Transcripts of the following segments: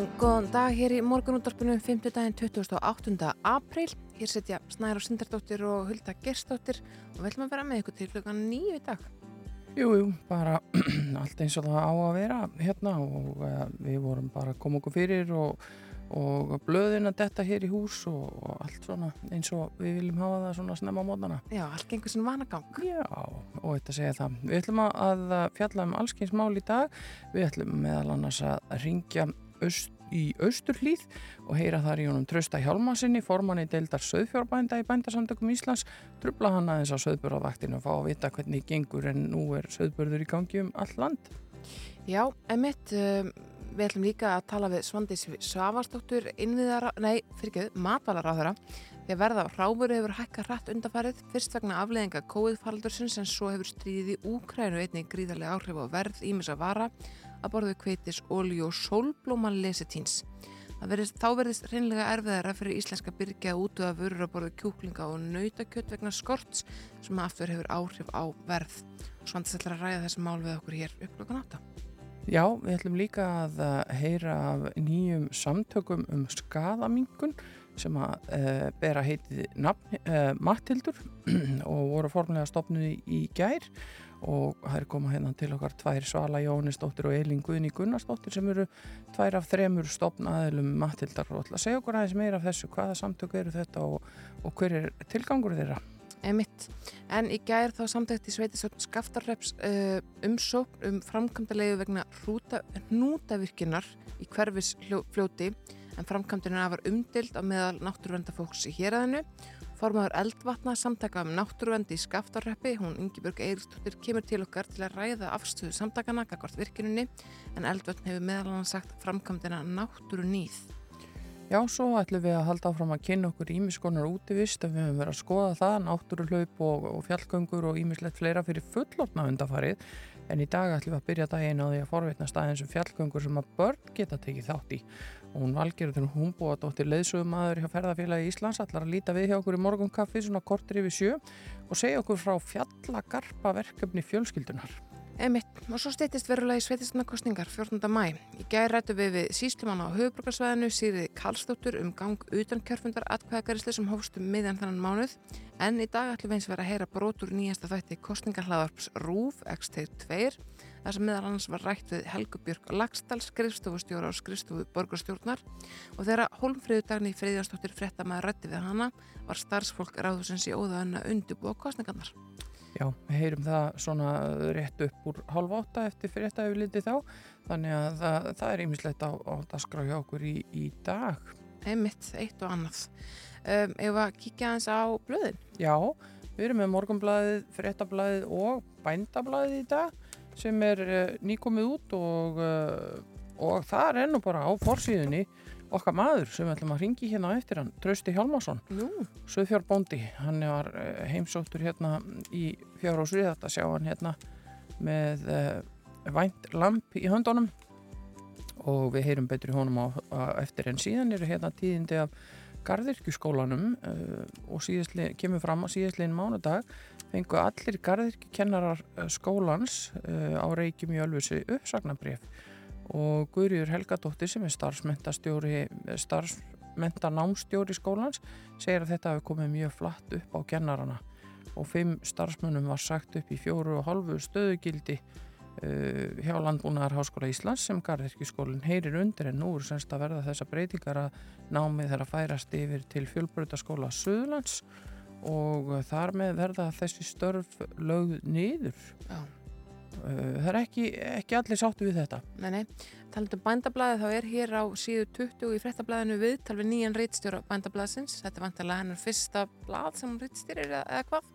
Bjóðum góðan dag hér í morgunúttarpinu 5. daginn 28. apríl. Hér setja Snæra Sindardóttir og Hulda Gerstóttir og við ætlum að vera með ykkur til klukkan nýju í dag. Jú, jú, bara allt eins og það á að vera hérna og uh, við vorum bara að koma okkur fyrir og, og blöðin að detta hér í hús og, og allt svona eins og við viljum hafa það svona snemma mótana. Já, allt gengur sem vanagang. Já, og þetta segja það. Við ætlum að- fjalla um allskynsmál í dag. Við ætlum meðal annars að ringja öst, í Austurhlíð og heyra þar í honum Trausta Hjálmarsinni, formanni deildar söðfjárbænda í bændasamtökum Íslands. Trubla hann aðeins á söðburðavaktinu og fá að vita hvernig gengur en nú er söðburður í gangi um all land. Já, emitt, um, við ætlum líka að tala við Svandís Svavarsdóttur, innviðara, nei, fyrirgeðu, matvalara því að verða ráfuru hefur hækka hratt undarfarið, fyrst vegna afleðinga COVID-faldursins en svo hefur stríðið í Úkrænu einnig gríðarlega áhrif á verð ímis að vara að borðu kveitis, olíu og sólblóman lesitíns. Það verðist, þá verðist reynlega erfiðara fyrir íslenska byrgi að útuða vörur að borðu kjúklinga og nautakjött vegna skorts sem aftur hefur áhrif á verð. Svandís ætlar að ræða þessi mál við okkur hér upp klokkan átta. Já, við ætlum líka að uh, heyra af nýjum samtökum um skadamingun sem að uh, bera heitið nafn, uh, Mattildur og voru formulega stopnuð í, í gær og það er komað hérna til okkar tvær Svala Jónisdóttir og Elin Guðni Gunnarsdóttir sem eru tvær af þremur stopnaðilum Mattildar og ætla að segja okkur aðeins meira af þessu, hvaða samtök eru þetta og, og hver er tilgangur þeirra? Emitt. En í gær þá samtækt í sveitisöfn Skaftarreps uh, umsókn um framkvæmdalegu vegna hnútavirkinar í hverfis fljóti en framkvæmdina var umdild á meðal náttúruvendafólks í héræðinu. Formaður eldvatna samtaka um náttúruvendi í Skaftarreppi, hún Ingibjörg Eiríksdóttir, kemur til okkar til að ræða afstöðu samtakana, gagvart virkininni, en eldvatn hefur meðal hann sagt framkvæmdina náttúru nýð. Já, svo ætlum við að halda áfram að kynna okkur ímiskonar útivist við höfum verið að skoða það, náttúruhlaup og, og fjallgöngur og ímislegt fleira fyrir fullorna undafarið en í dag ætlum við að byrja daginn á því að forveitna staðins um fjallgöngur sem að börn geta tekið þátt í hún valgerður hún búa dóttir leðsögum aður hjá ferðarfélagi Íslands allar að líta við hjá okkur í morgunkaffi svona kortir yfir sjö og segja okkur frá fjallagarpa verkefni fjölskyldunar. Emitt, og svo steytist verulega í sveitistunarkostningar 14. mæ. Í gæri rættu við við síslumann á höfubrukarsvæðinu Sýrið Karlsdóttur um gang utan kjörfundar atkvæðagarislu sem hófstum miðjan þannan mánuð. En í dag ætlum við eins vera að heyra brotur nýjasta þætti kostningarhlaðarps RÚF X-2 þar sem meðal annars var rætt við Helgu Björg Lagstall, skrifstofustjóra og skrifstofu borgarstjórnar og þegar Holmfríðu dagni Friðjansdóttir frétta maður rætti við hana var starfsfólk ráðusins í óðaðan að undibúa kostningarnar. Já, við heyrum það svona rétt upp úr halv átta eftir frétta yfir litið þá þannig að það, það er ýmislegt á, á dasgrá hjá okkur í, í dag. Einmitt, eitt og annað. Um, ef að kíkja aðeins á blöðin. Já, við erum með morgunblæðið, fréttablæðið og bændablæðið í dag sem er uh, nýkomið út og, uh, og það er ennú bara á forsíðunni okkar maður sem við ætlum að ringi hérna á eftir hann, Trausti Hjálmarsson, Nú, Söðfjárbóndi, hann var uh, heimsóttur hérna í fjár og srið að sjá hann hérna með vænt lamp í höndunum. Og við heyrum betur í honum á, á eftir en síðan eru hérna tíðindi af garðirkjuskólanum uh, og síðastli, kemur fram að síðastliðin mánudag fengu allir garðirkjukennarar uh, skólans uh, á reykjum í Ölfusi uppsagnabref og Guðrjur Helgadóttir sem er starfsmentastjóri starfsmentanámstjóri skólans segir að þetta hefur komið mjög flatt upp á kennarana. Og fimm starfsmönnum var sagt upp í fjóru og halvu stöðugildi hjá Landbúnaðar Háskóla Íslands sem Garðirkjuskólinn heyrir undir. En nú er semst að verða þessa breytingar að námið þeirra færast yfir til fjölbrötaskóla Suðlands og þar með verða þessi störf lögð niður já. uh, það er ekki, ekki allir sáttu við þetta. Nei, nei, talandu um bændablaði þá er hér á síðu 20 í frettablaðinu við nýjan reitstjóra bændablaðsins. Þetta er vantarlega hennar fyrsta blað sem hún reitstýrir eða, eða hvað.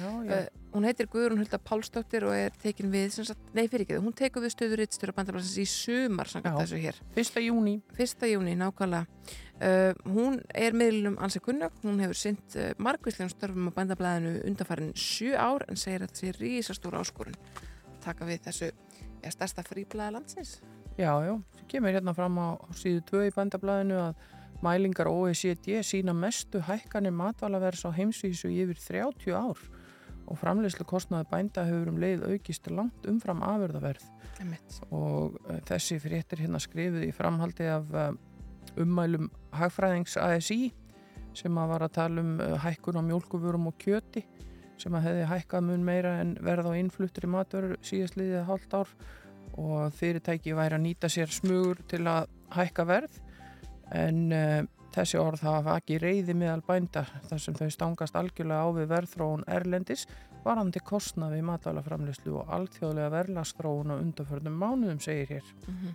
Já, Uh, hún heitir Guðrún Hulda Pálsdóttir og er tekin við, sagt, nei fyrir ekki, hún tekur við stöður reitstjóra bændablaðsins í sumar samkvæmt Já. þessu hér. Fyrsta júni. 1. júni nákvæmlega. Uh, hún er miðlum ansi kunnug, hún hefur synt uh, margvíslegum störfum á bændablaðinu undanfærin sjö ár en segir að það sé rísastóra áskorun taka við þessu ja, stærsta fríblaða landsins. Já, já, það kemur hérna fram á síðu 2 í bandablaðinu að mælingar OECD sína mestu hækkanir matvalavers á heimsvísu yfir 30 ár og framleyslu kostnaði bænda hefur um leið aukist langt umfram afurðaverð Einmitt. og uh, þessi fréttir hérna skrifuð í framhaldi af ummælum hagfræðings ASI sem að var að tala um uh, hækkun á mjólkuvurum og kjöti sem að hefði hækkað mun meira en verð á innfluttri matvörur síðastliðið hálft ár. Og fyrirtæki væri að nýta sér smugur til að hækka verð. En uh, þessi orð hafa ekki reyði meðal bænda þar sem þau stangast algjörlega á við verðþróun erlendis varandi kostna við matvælaframleyslu og alþjóðlega verðlastróun á undarförnum mánuðum segir hér. Mm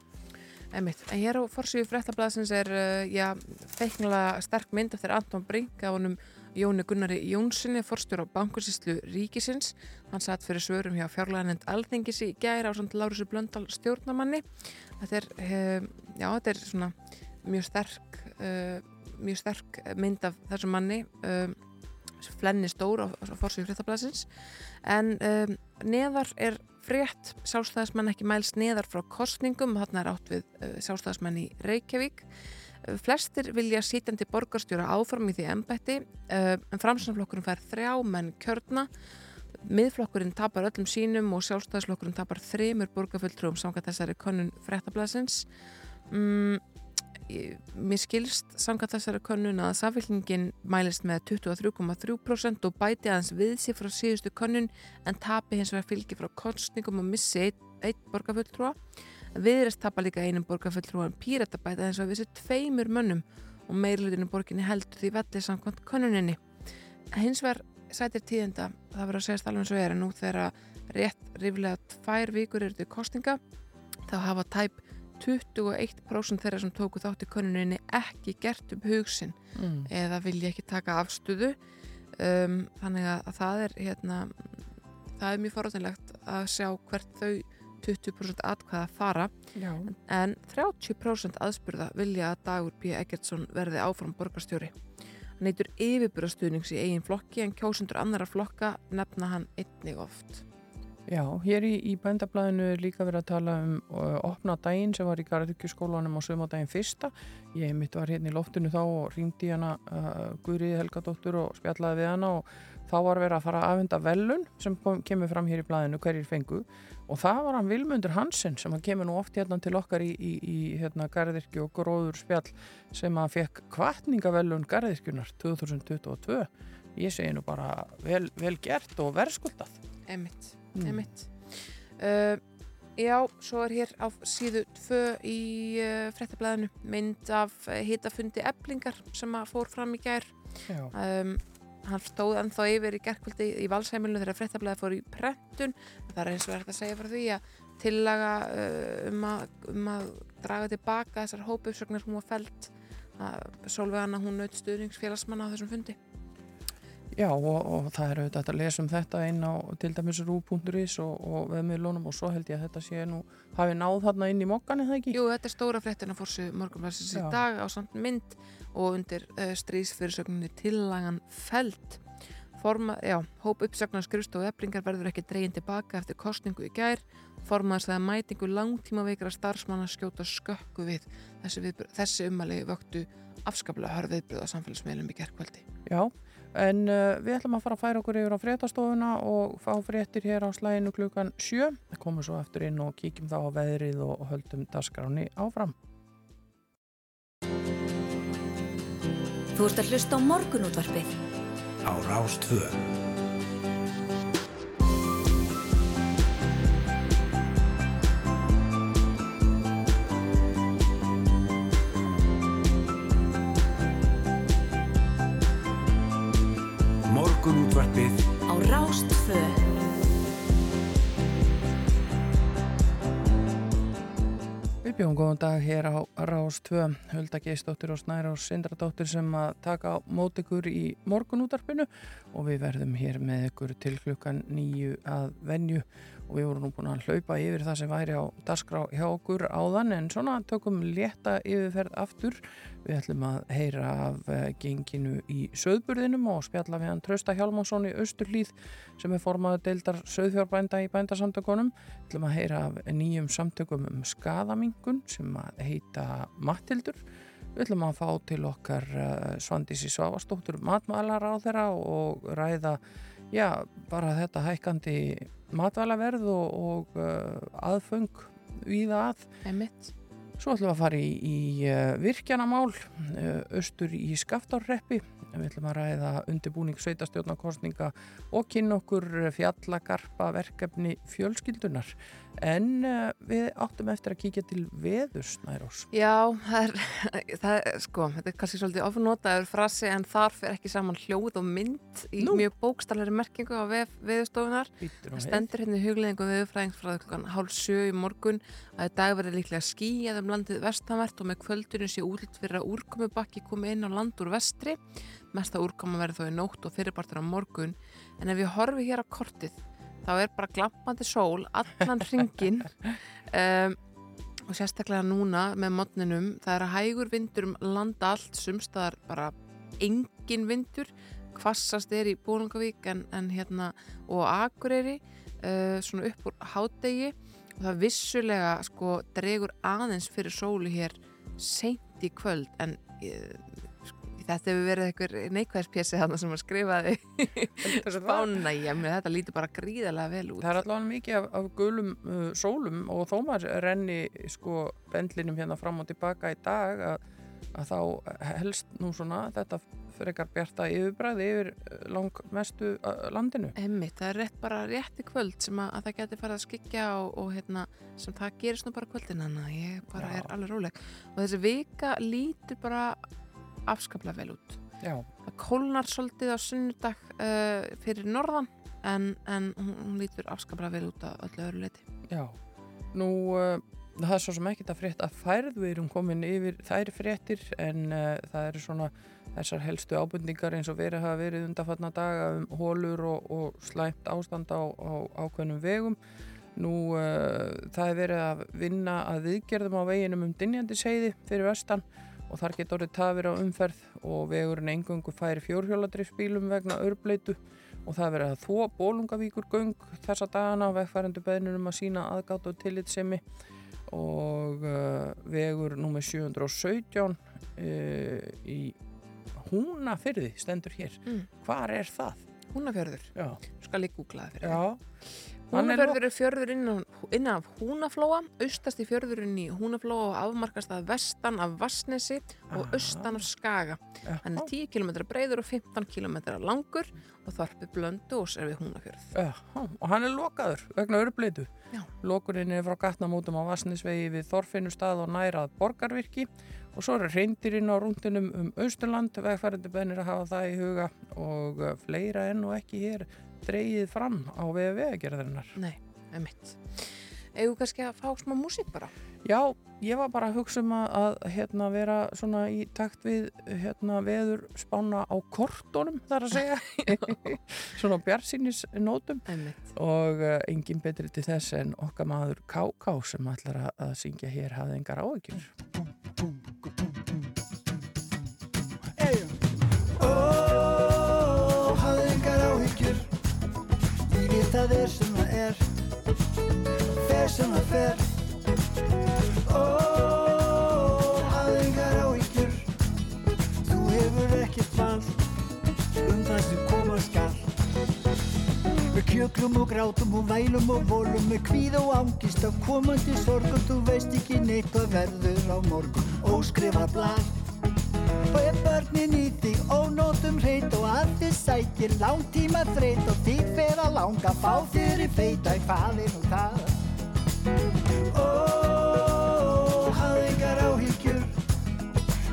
Einmitt. En hér á forsíðu fréttablaðsins er uh, já, feiknulega sterk mynd eftir Anton Brink af honum Jóni Gunnari Jónssoni, forstjóra á bankursýslu Ríkisins. Hann satt fyrir svörum hjá fjárlæðanend Alþingis í gæri á Lárusu Blöndal stjórnamanni. Þetta er, uh, já, þetta er svona mjög sterk, uh, mjög sterk mynd af þessum manni, uh, flenni stór á, á forsíðu fréttablaðsins. En neðar er frétt sjálfstæðismenn ekki mælst neðar frá kostningum, þarna er átt við uh, sjálfstæðismenn í Reykjavík. Uh, flestir vilja sítjandi borgarstjóra áfram í því embætti, uh, en framsannflokkurinn fær þrjá menn kjörna. Miðflokkurinn tapar öllum sínum og sjálfstæðisflokkurinn tapar þremur borgarfulltrúum samkvæmt þessari könnun fréttablasins. Mm, mér skilst samkvæmt þessari könnun að samfélkingin mælist með 23,3% og bæti aðeins við sér frá síðustu könnun en tapi hins vegar fylgi frá kostningum og missi einn ein borgarfulltrúa. Viðrest tapar líka einum borgarfulltrúa en pírata bæti aðeins að vissi tveimur mönnum og meirlutinu borginni heldur því velli samkvæmt könnuninni. Hins vegar sætir tíðenda, það verður að segja eins og er en nú þegar rétt ríflega tvær vikur eru til kostinga þá hafa tæp 21% þeirra sem tóku þátt í könnuninni ekki gert upp hugsin Mm. eða vilja ekki taka afstöðu um, þannig að það er hérna, það er mjög forrættilegt að sjá hvert þau 20% atkvæða fara Já. en 30% aðspurða vilja að Dagur B. Eggertsson verði áfram borgarstjóri. Hann neytur yfirbúrastuðnings í eigin flokki en kjósundur annara flokka nefna hann einnig oft. Já, hér í, í bændablaðinu er líka verið að tala um uh, opna daginn sem var í Garðurkjuskólanum á sömadaginn fyrsta. Ég mitt var hérna í loftinu þá og ringdi hana uh, Guðriði Helgadóttur og spjallaði við hana og þá var verið að fara að afhenda velun sem kom, kemur fram hér í blaðinu hverjir fengu og það var hann Vilmundur Hansen sem kemur nú oft hérna til okkar í, í, í hérna Garðirkju og Gróður spjall sem að fekk kvartningavelun Garðirkjunar 2022. Ég segi nú bara vel, vel gert og verðskuldað. Emitt, Mm. Uh, já, svo er hér á síðu 2 í uh, fréttablaðinu mynd af hitafundi eblingar sem að fór fram í gær. Um, hann stóð ennþá yfir í gerkvöldi í valsheimilinu þegar fréttablaði fór í prentun það er eins og verður að segja frá því að tillaga uh, um, að, um að draga tilbaka þessar hópuppsögnar hún var felt Solveigana hún naut stuðningsfélagsmanna á þessum fundi Já og, og það er auðvitað að lesa um þetta inn á til dæmis rú.is og, og veðmiðlunum og svo held ég að þetta sé nú hafi náð þarna inn í mokkan eða ekki? Jú, þetta er stóra fréttina fórsu morgunværsins í dag á samt mynd og undir uh, stríðsfyrirsögninni tillagan felt Forma, já, hóp uppsagnar skrifstofu eblingar verður ekki dregin tilbaka eftir kostningu í gær. Formaðast það að mætingu langtíma veikra starfsmanna skjóta skökku við. Þessi, þessi ummali vöktu afskaplega hörð viðbröð á samfélagsmiðlum í gerkvöldi Já, en uh, við ætlum að fara að færa okkur yfir á fréttastofuna og fá fréttir hér á slæginu klukkan sjö. Við komum svo eftir inn og kíkjum þá á veðrið og, höldum dasgráni áfram. Þú ert að hlusta á morgunútvarpið. á Rástvö. sjónvarpið. Á Rástföð Við bjóðum góðan dag hér á Rástföð Hulda Geistóttir og Snæra og Sindradóttir sem að taka á mót ykkur í morgunútarpinu og við verðum hér með ykkur til klukkan nýju að venju og við vorum nú búin að hlaupa yfir það sem væri á dasgrá hjá okkur áðan en svona tökum létta yfirferð aftur. Við ætlum að heyra af uh, genginu í söðburðinum og spjalla við hann Trausta Hjálmarsson í Östurlíð sem er formaður deildar söðfjárbænda í bændasamtökunum. Við ætlum að heyra af nýjum samtökum um skadamingun sem að heita Mattildur. Við ætlum að fá til okkar uh, Svandísi Svavastóttur matmælar á þeirra og ræða já, bara þetta hækkandi matvælaverð og, og uh, aðföng viða að. Einmitt. Svo ætlum við að fara í, í uh, virkjanamál, uh, austur í Skaftárreppi. Við ætlum að ræða undirbúning sveitastjórnarkostninga og kynna okkur fjallagarpa verkefni fjölskyldunar. En uh, við áttum eftir að kíkja til veðus, Nærós. Já, það er, það er, sko, þetta er kannski svolítið ofnotaður frasi en þar fyrir ekki saman hljóð og mynd í Nú. mjög bókstalari merkingu á vef, veðustofunar. Það við. stendur hérna í hugleðingu viðfræðings frá klukkan hálf sjö í morgun að í dag verður líklega skýjað um landið vestanvert og með kvöldunum sé útlitt fyrir að úrkomubakki komi inn á land úr vestri. Mesta úrkoma verður þó í nótt og fyrirpartur á morgun. En ef ég horfi hér á kortið þá er bara glampandi sól allan hringin um, og sérstaklega núna með modninum það er að hægur vindur um landa allt sumstaðar bara engin vindur. Kvassast er í Bólungavík en, en hérna og Akureyri uh, svona upp úr hádegi. Og það vissulega sko dregur aðeins fyrir sólu hér seint í kvöld en uh, þetta hefur verið einhver neikvæðspjessi þarna sem að skrifaði spána í að þetta lítur bara gríðarlega vel út. Það er allavega mikið af, af gulum uh, sólum og þó maður renni sko bendlinum hérna fram og tilbaka í dag að, að þá helst nú svona þetta frekar bjarta yfirbræði yfir uh, langmestu uh, landinu. Emmitt, það er rétt bara rétt í kvöld sem að, að það geti farið að skikja og, og hérna, sem það gerist nú bara kvöldin hann ég bara Já. er alveg róleg. Og þessi vika lítur bara afskaplega vel út Já, það kólnar svolítið á sunnudag uh, fyrir norðan en, en hún, hún lítur afskaplega vel út að öllu öðru leiti já. Nú, uh, það er svo sem ekkert að frétta færð, við erum komin yfir þær fréttir en uh, það eru svona þessar helstu ábundingar eins og verið hafa verið undanfatna daga um hólur og, og slæmt ástand á, á ákveðnum vegum. Nú, það er verið að vinna að viðgerðum á veginum um Dynjandi seiði fyrir vestan og þar getur orðið tafir á umferð og vegurinn engungu færi fjórhjóladrifsbílum vegna örbleitu og það er verið að þó bólungavíkur göng þessa dagana vegfærandu beðnum að sína aðgátt og tillitsemi og uh, vegur nummer 717 uh, í Húnafyrði stendur hér. Mm. Hvar er það? Húnafjörður, Já. skal ég googla það fyrir Já. Er Húnafjörður er fjörður innan, innan af Húnaflóa, austast í fjörðurinn í Húnaflóa og afmarkast að vestan af Vassnesi og Aha. austan af Skaga. Hann er 10 km breiður og 15 km langur og þorpið blöndu og er við Húnafjörð. Já, og hann er lokaður vegna örbleitu. Lokurinn er frá gatnamótum á Vassnisvegi við Þorfinnustad og nærað borgarvirki og svo eru reyndirinn á rúndinum um Austurland, vegfærandi bennir að hafa það í huga og uh, fleira enn og ekki hér dreigið fram á vega vegagerðarinnar. Nei, er mitt. Eða kannski að fá smá músík bara. Já, ég var bara að hugsa um að, að hérna, vera svona í takt við hérna, veður spána á kortónum þar að segja, svona bjarsýnis nótum mitt. og uh, engin betri til þess en okkar maður Ká-Ká sem ætlar að, að syngja hér hafði engar áhyggjur. Ó, það er sem það er. Fer sem það fer. Ó, hafðu engar áhyggjur. Þú hefur ekkert val Um það sem koma skal. Við kjöklum og grátum og vælum og volum Með kvíð og ángist af komandi sorgum. Þú veist ekki neitt hvað verður á morgun. Óskrifa blað Og ef börnin í þig ónótum hreit og að þið sækir langtíma þreit og þig fer að langa fá þér í feita hvað er nú það? Ó, hafðu engar áhyggjur,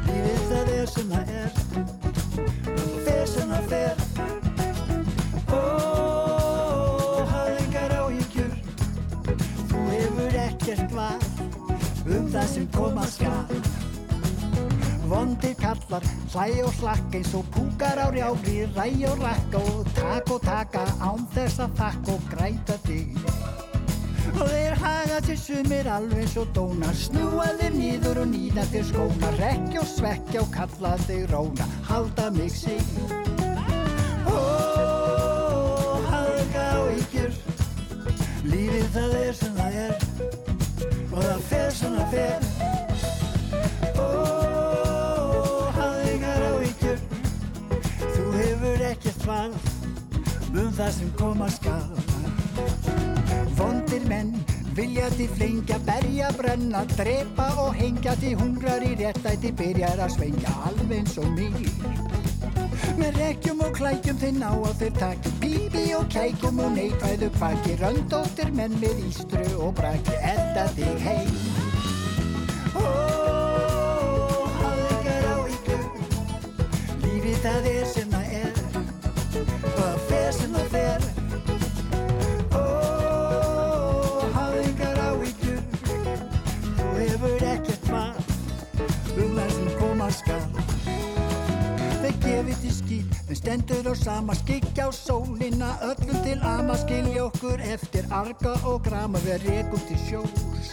lífið það er sem það er, fer sem það fer. Ó, hafðu engar áhyggjur, þú hefur ekkert val um það sem Hlæ og slakk eins og púkar á rjáfri, ræ og rakka og tak og taka án þess að þakka og græta þig. Og þeir haga til sumir alveg svo dónar, snúa þeir nýður og nýða til skóna, rekja og svekja og kalla þig róna, halda mig sig. Ó, hafðu ekki áhyggjur, lífið það er sem það er og það fer sem það fer. Val um það sem koma skal. Vondir menn vilja til flengja, berja, brenna, drepa og hengja til hungrar í réttæti byrjar að svengja alveg eins og mér. Með rekjum og klækjum þeir ná að þeir taki bíbi og kækum og neikvæðu kvaki röndóttir menn með ístru og braki enda þig heim. Ó, hafðu engar áhyggjur, lífið það er sem gefið til skil, þeir stendur á sama skikja á sólina, öllum til ama skilja okkur eftir arga og grama. Við rekum til sjós.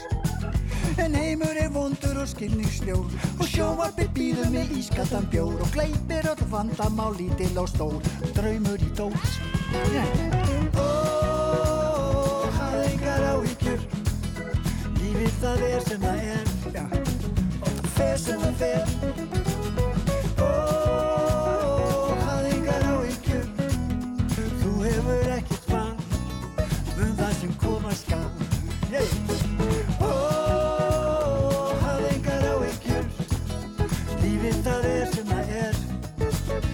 En heimur er vondur og skilningsljór og sjóarbyr býður með ískaldan bjór og gleipir öll vandamál lítil og stór, draumur í dós. Ó, hafðu engar áhyggjur, lífið það er sem það er, og það fer sem það fer. Ó, hafðu engar áhyggjur, lífið það er sem það er,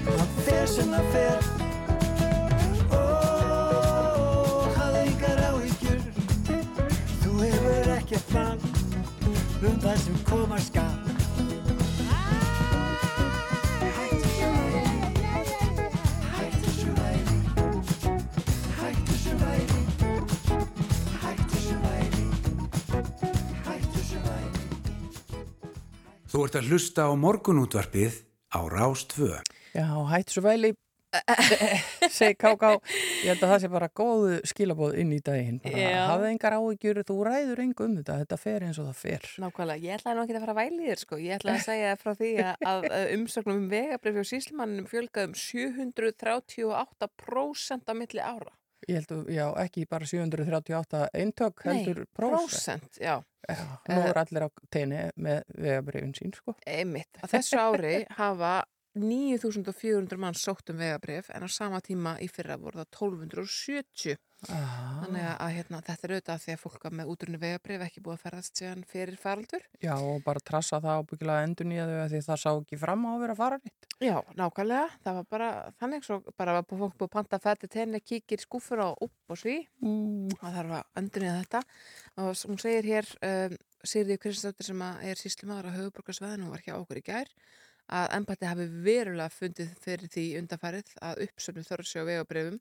það fer sem það fer. Ó, hafðu engar áhyggjur, þú hefur ekkert val um það sem koma skal. Þú ert að hlusta á morgunútvarpið á Rástvö. Já, hættu svo væli segi Káká ég held að það sé bara góðu skilabóð inn í daginn. Hafðu engar áhyggjur, þú ræður engu um þetta. Þetta fer eins og það fer. Nákvæmlega, ég ætlaði nú ekki að fara að væli þér sko, ég ætlaði að segja frá því að, umsögnum um vegabrif og síslumannum fjölgaði um 738% á milli ára. Ég held að, já, ekki bara 738 eintök heldur prósent prósent, já, nú er allir á teini með vegabrifin sín sko einmitt. Að þessu ári hafa 9400 mann sótt um vegabrif en á sama tíma í fyrra voru það 1270. ah, Þannig að, að hérna, þetta er auðvitað því að fólk var með útrunni vegabrif ekki búið að ferðast síðan fyrir faraldur. Já, og bara trassa það ábyggilega endur nýja þau því það sá ekki fram á að vera að fara nýtt Já, nákvæmlega. Það var bara þannig svo bara var búið fólk búið að panta fætti tenni, kíkir skúfur á upp og sví mm. það þarf að öndunni þetta og hún segir hér um, Sigriði Kristinsdóttir sem að er síslimaður á höfuborgarsvæðinu og var hjá okkur í gær að embætti hafi verulega fundið fyrir því undanfærið að uppsöfnu þörfsjá á vegabrifum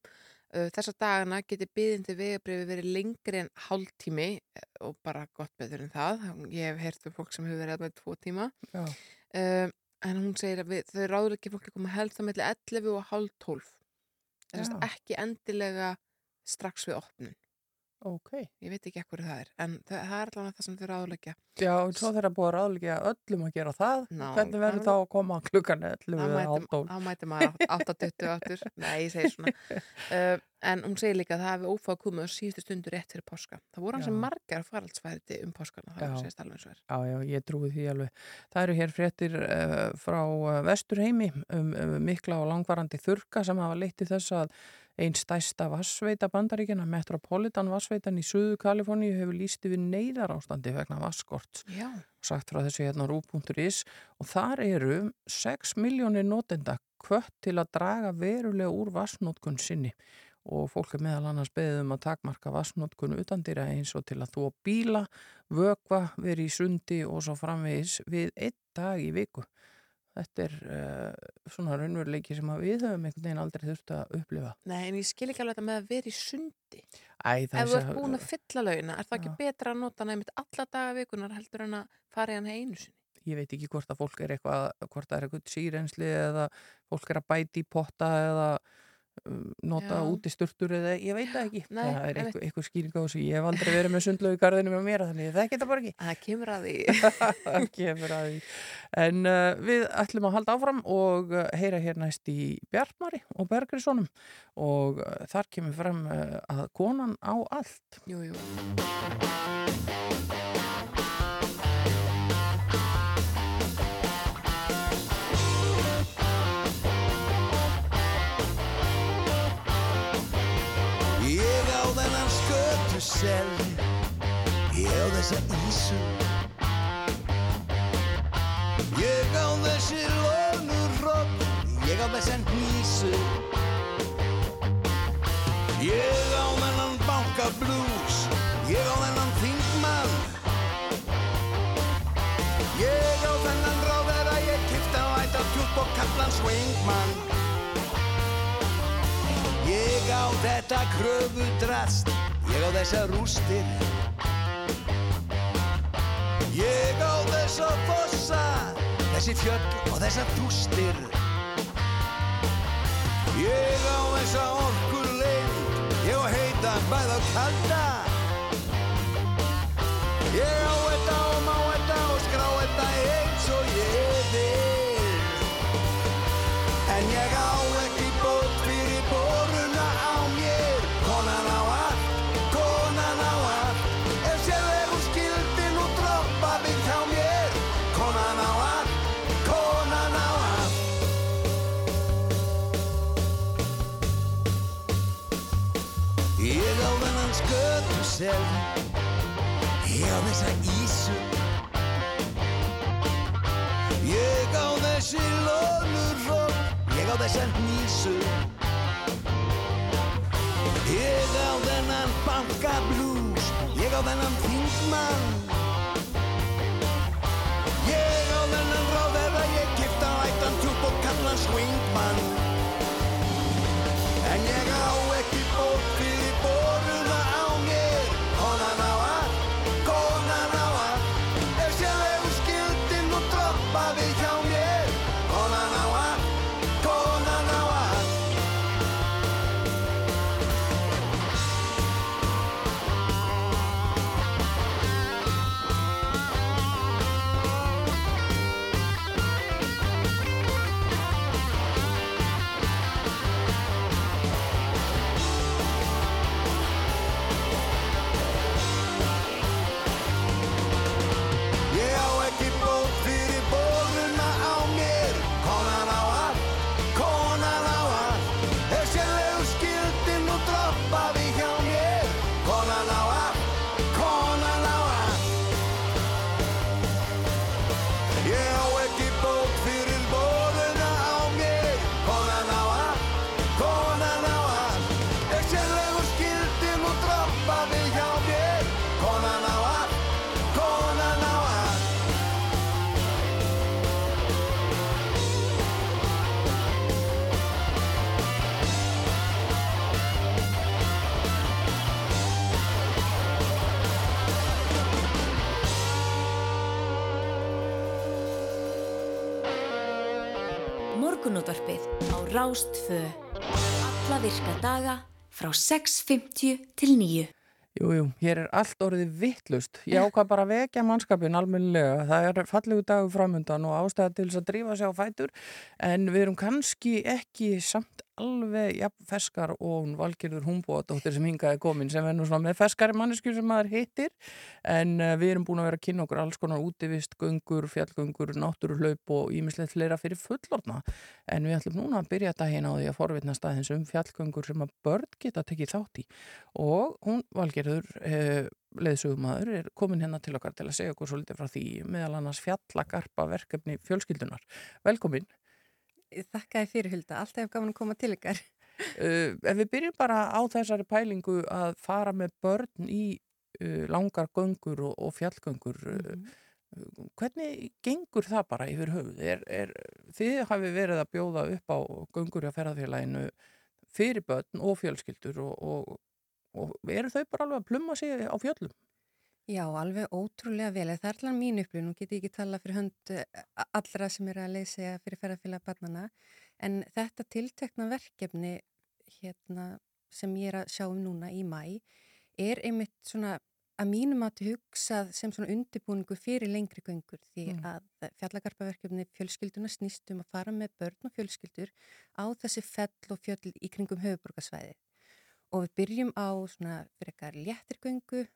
þessa dagana geti byðindi vegabrifi verið lengri en hálftími eh, og bara gott betur en það. Ég hef heyrt um fólk sem hefur verið með tvo tíma. Um, en hún segir að við, þau ráður ekki fólki að koma helst á milli 11 og hálf 12 þess Já. að ekki endilega strax við opnun ok. Ég veit ekki ekkur það er en það, það er allavega það sem þau ráðleggja. Já, og svo þeirra búið að ráðleika öllum að gera það Ná, hvernig verður þá að koma klukkan 11 þá eða hálftól þá mæti maður 8.20 áttur nei, ég segi svona. Uh, en hún segir líka að það hefði ófáð komið á síðustu stundu rétt fyrir páska. Það voru hans Já. margar faraldsfærdi um páskana það var sést alveg eins og er Já, já, ég trúi því alveg. Það eru hér fréttir uh, frá Vesturheimi um, um mikla og langvarandi þurka sem hafa leitt til þess að einn stæsta vassveita bandaríkjana, Metropolitan vassveitan í Suðu Kaliforníu hefur líst yfir neyðar ástandi vegna vasskort já, sagt frá þessu hérna rú.is og þar eru 6 miljónir notenda kvött til að draga verulega úr vassnótkun sinni. Og fólk er meðal annars beðið um að takmarka vassnótkun utandýra eins og til að þú bíla, vökva, veri í sundi og svo framvegis við einn dag í viku. Þetta er uh, svona raunveruleiki sem við höfum einhvern veginn aldrei þurft að upplifa. nei, en ég skil ekki alveg þetta með að vera í sundi Æ, það ef þú ert búin að fylla laugina, er það ekki Já. betra að nota næmitt alla daga vikunar heldur en að fara í hann einu sinni ég veit ekki hvort að fólk er eitthvað, hvort það er eitthvað sírensli eða fólk er að bæti í potta eða nota Já. úti sturtur eða ég veit það ekki. Nei, það er eitthvað, eitthvað skýring á þessu. Ég hef aldrei verið með sundlegu í garðinu með mér þannig það geta bara ekki. Það kemur að því. kemur að því. En uh, við ætlum að halda áfram og uh, heyra hér næst í Bjartmari og Bergrissonum og uh, þar kemur fram uh, að konan á allt. Jú, jú. Sel Ég á þessa ísu. Ég á þessi lónur rótt Ég á þessan hnísu. Ég á þennan banka blues Ég á þennan þingmann. Ég á þennan ráðera Ég kipta á ætta tjúpp og kallan swingmann. Ég á þetta kröfu drast Ég á þessa rústir. Ég á þessa fossa Þessi fjöll og þessa dústir Ég á þessa orkur leind Ég á heita bæð og kalda Ég á þessa ísu. Ég á þessi lónur Ég á þessa hnísu. Ég á þennan banka blues Ég á þennan þingmann. Ég á þennan ráðherra Ég kipta á ættan tjúpp og kallan swingmann. En ég á ekki bók Rástfö. Alla virka daga frá 6.50 til 9. Jú, jú, hér er allt orðið vittlust. Ég ákvað bara að vekja mannskapin almennilega. Það er fallegu dagur framundan og ástæða til þess að drífa sig á fætur en við erum kannski ekki samt alveg jafn ferskar og hún Valgerður Húmbóðdóttir sem hingaði komin sem er nú svona með ferskari mannesku sem maður hittir en uh, við erum búin að vera að kynna okkur alls konar útivist, göngur, fjallgöngur, náttúruhlaup og ímislegt fleira fyrir fullorna en við ætlum núna að byrja daginn á því að forvitna staðins um fjallgöngur sem að börn geta tekið þátt í og hún Valgerður uh, leðsögumæður er komin hérna til okkar til að segja okkur svolítið frá því meðal annars fjallagarpa verkefni fjölskyldunar. Velkomin. Þakka þér fyrir Hulda, alltaf hef gaman að koma til ykkar. Uh, ef við byrjum bara á þessari pælingu að fara með börn í uh, langar göngur og, og fjallgöngur, Mhm. uh, hvernig gengur það bara yfir höfuð? Er, er, þið hafi verið að bjóða upp á göngur að ferðarfélaginu fyrir börn og fjölskyldur og, og, og eru þau bara alveg að plumma sig á fjöllum? Já, alveg ótrúlega vel. Það er allar mín upplifun, nú get ég ekki tala fyrir hönd eh, allra sem er að leysa fyrir ferðarfélag barnana, en þetta tiltekna verkefni hérna, sem ég er að sjá um núna í mæ er einmitt svona að mínum að hugsað sem svona undirbúningu fyrir lengri göngur því Mm. að fjallagarpaverkefni fjölskylduna snýst um að fara með börn og fjölskyldur á þessi fell og fjöll í kringum höfuborgarsvæði og við byrjum á svona fyrir eitthvað léttirgöngu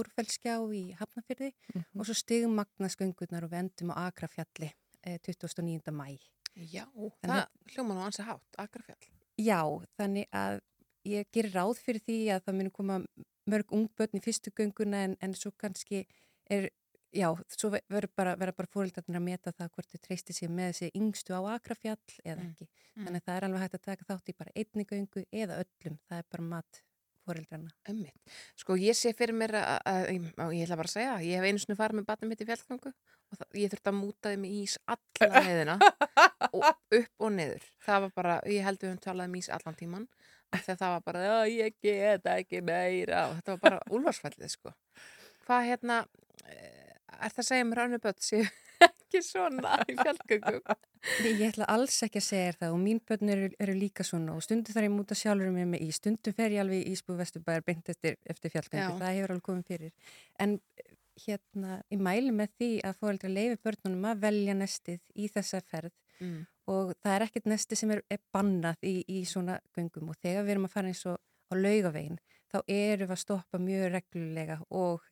búrfellskjá í Hafnafyrði og svo stigum magnasgöngunar og við endum á Akrafjalli eh, 29. mæ. Já, En það hljóma nú ansi hátt, Akrafjall. Já, þannig að ég gerir ráð fyrir því að það muni koma mörg ungbötn í fyrstu gönguna en, en svo kannski er, já, svo ve- verður bara, bara fóröldarnir að meta það hvort þau treysti sér með þessi yngstu á Akrafjall eða Mm. ekki. Þannig að það er alveg hægt að taka þátt í bara einni göngu eða öllum, það er bara mat fóröldarna. Ömmit. Sko ég sé fyrir mér að, að, að ég ætla bara að segja, ég hef einu svona farið með batnum mitt í fjallgangu og það, ég þurfti að múta þeim í ís alla leiðina og upp og niður. Það var bara, ég held við höfum talað um ís allan tíman að það var bara, ég get ekki meira og þetta var bara úlfarsfællið sko. Hvað hérna, eh, er það að segja börn séu ekki svona í fjallgöngum? Ég ætla alls ekki að segja það og mín börn eru, eru líka svona og stundum þarf ég múta sjálfur með mig í, stundum fer ég alveg í Ísbú Vesturbæðar beint eftir, eftir fjallgöngu, það hefur alveg komið fyrir. En eh, hérna, ég mæli með því að fóreldra leifi börnunum að velja nestið í þessa ferð Mm. og það er ekkert nesti sem er, er bannað í, í svona göngum og þegar við erum að fara eins og á laugavegin þá erum við að stoppa mjög reglulega og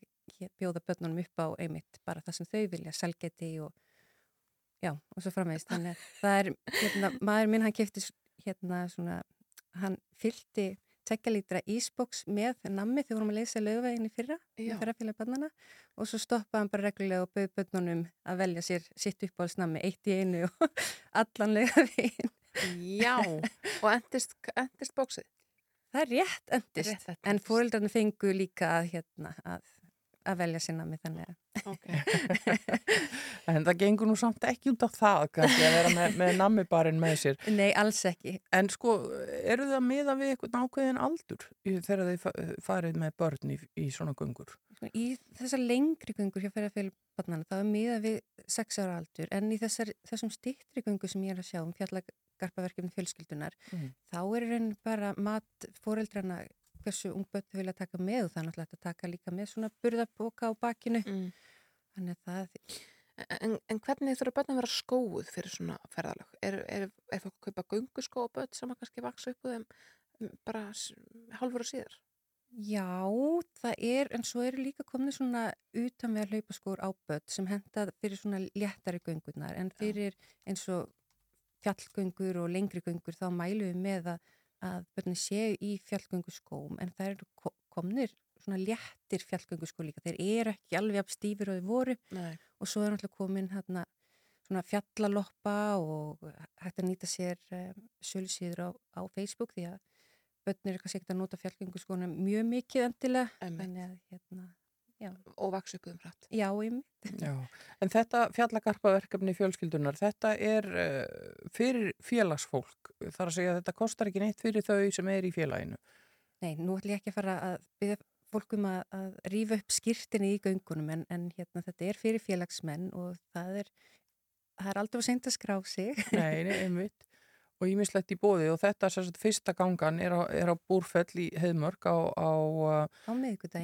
bjóða börnunum upp á einmitt bara það sem þau vilja, selgeti og já, og svo framvegist þannig að það er, hérna, maður minn hann kefti hérna svona hann fylgti tvekja lítra ísboks með nammi þegar vorum að leysa laugavegin í fyrra með ferðarfélag barnana og svo stoppaði hann bara reglulega og bauð börnunum að velja sér sitt uppáhaldsnammi eitt í einu og allan laugavegin Já, og endist, endist bóksið? það er rétt endist, Rétt endist. en fóreldrarnir fengu líka að, hérna, að, að velja sér nammi þannig að Okay. En það gengur nú samt ekki út á það kannski að vera með, með nammibarinn með sér. nei, alls ekki En sko, eru þið að miða við eitthvað ákveðin aldur þegar þið fa- farið með börn í, í svona göngur? Sko, Í þessar lengri göngur hjá ferðarfélag barnana þá er miða við 6 ára aldur en í þessar, þessum stittri göngu sem ég er að sjá um fjallagarpaverkefni fjölskyldunar Mm. þá er raun bara mat fóreldrana hversu ungböttu vilja taka með og það er náttúrulega að taka líka með svona burðaboka á bakinu Mm. þannig að það, En, en hvernig þurfa börn að vera skóuð fyrir svona ferðalög? Er, er, er fólk að kaupa gönguskó og börn sem að kannski vaksa upp úr þeim mm, bara hálfur og síðar? já, það er en svo eru líka komni svona utanvega hlaupaskór á börn sem henda fyrir svona léttari göngurnar en fyrir eins og fjallgöngur og lengri göngur þá mælum við með að, að börnir séu í fjallgönguskóm en það eru ko- komnir svona léttir fjallgönguskó líka þeir eru ekki alveg af stífur og þeir voru Nei. og svo er náttúrulega komin hérna svona fjallaloppa og hægt að nýta sér um, sölusíður á, á Facebook því að börnir eru kannski ekkert að nota fjallgöngu skona mjög mikið endilega Einmitt. þannig að hérna, já, Og vaksa upp þeim hratt? já, einmitt. Já, en þetta fjallagarpaverkefni fjölskyldunar, þetta er uh, fyrir félagsfólk, þar að segja að þetta kostar ekki neitt fyrir þau sem er í félaginu. Nei, nú ætlum ég ekki að fara að byggja fólkum að, að rífa upp skýrtinni í göngunum en, en hérna þetta er fyrir félagsmenn og það er, það er aldrei að senda skrá sig. Nei, nei, einmitt. Og ímislegt í bóði og þetta sagt, fyrsta gangan er á, er á Búrfell í Heiðmörk á, á á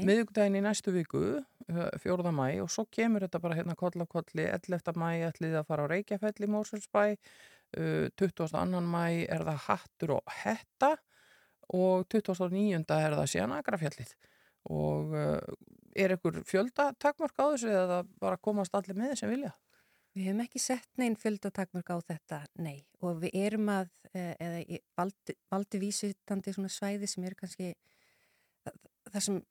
miðugdægin í næstu viku, uh, 4. mæ og svo kemur þetta bara hérna koll af kolli 11. mæ ætlið að fara á Reykjafell í Mórsfellsbæ uh, 22. mæ er það Hattur og Hetta og 29. er það síðan Agrafjallið og uh, er ykkur fjölda takmörk á þessu eða bara komast allir með sem vilja? Við hefum ekki sett neinn fjöldatakmörk á þetta, nei. Og við erum að, eh, eða valdi, valdi vísitandi svona svæði sem eru kannski það, sem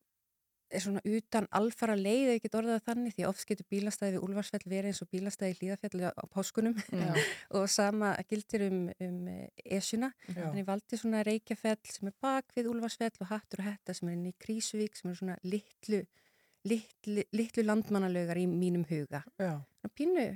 er svona utan alfara leið, ég get orðað þannig, því oft getur bílastæði við Úlfarsfell verið eins og bílastæði í Hlíðafjalli á páskunum og sama gildir um, um esjuna. Já. Þannig valdi svona Reykjafell sem er bak við Úlfarsfell og Hattur og Hetta sem er inn í Krísuvík sem er svona litlu, litlu, litlu landmannalögar í mínum huga Já. pínu,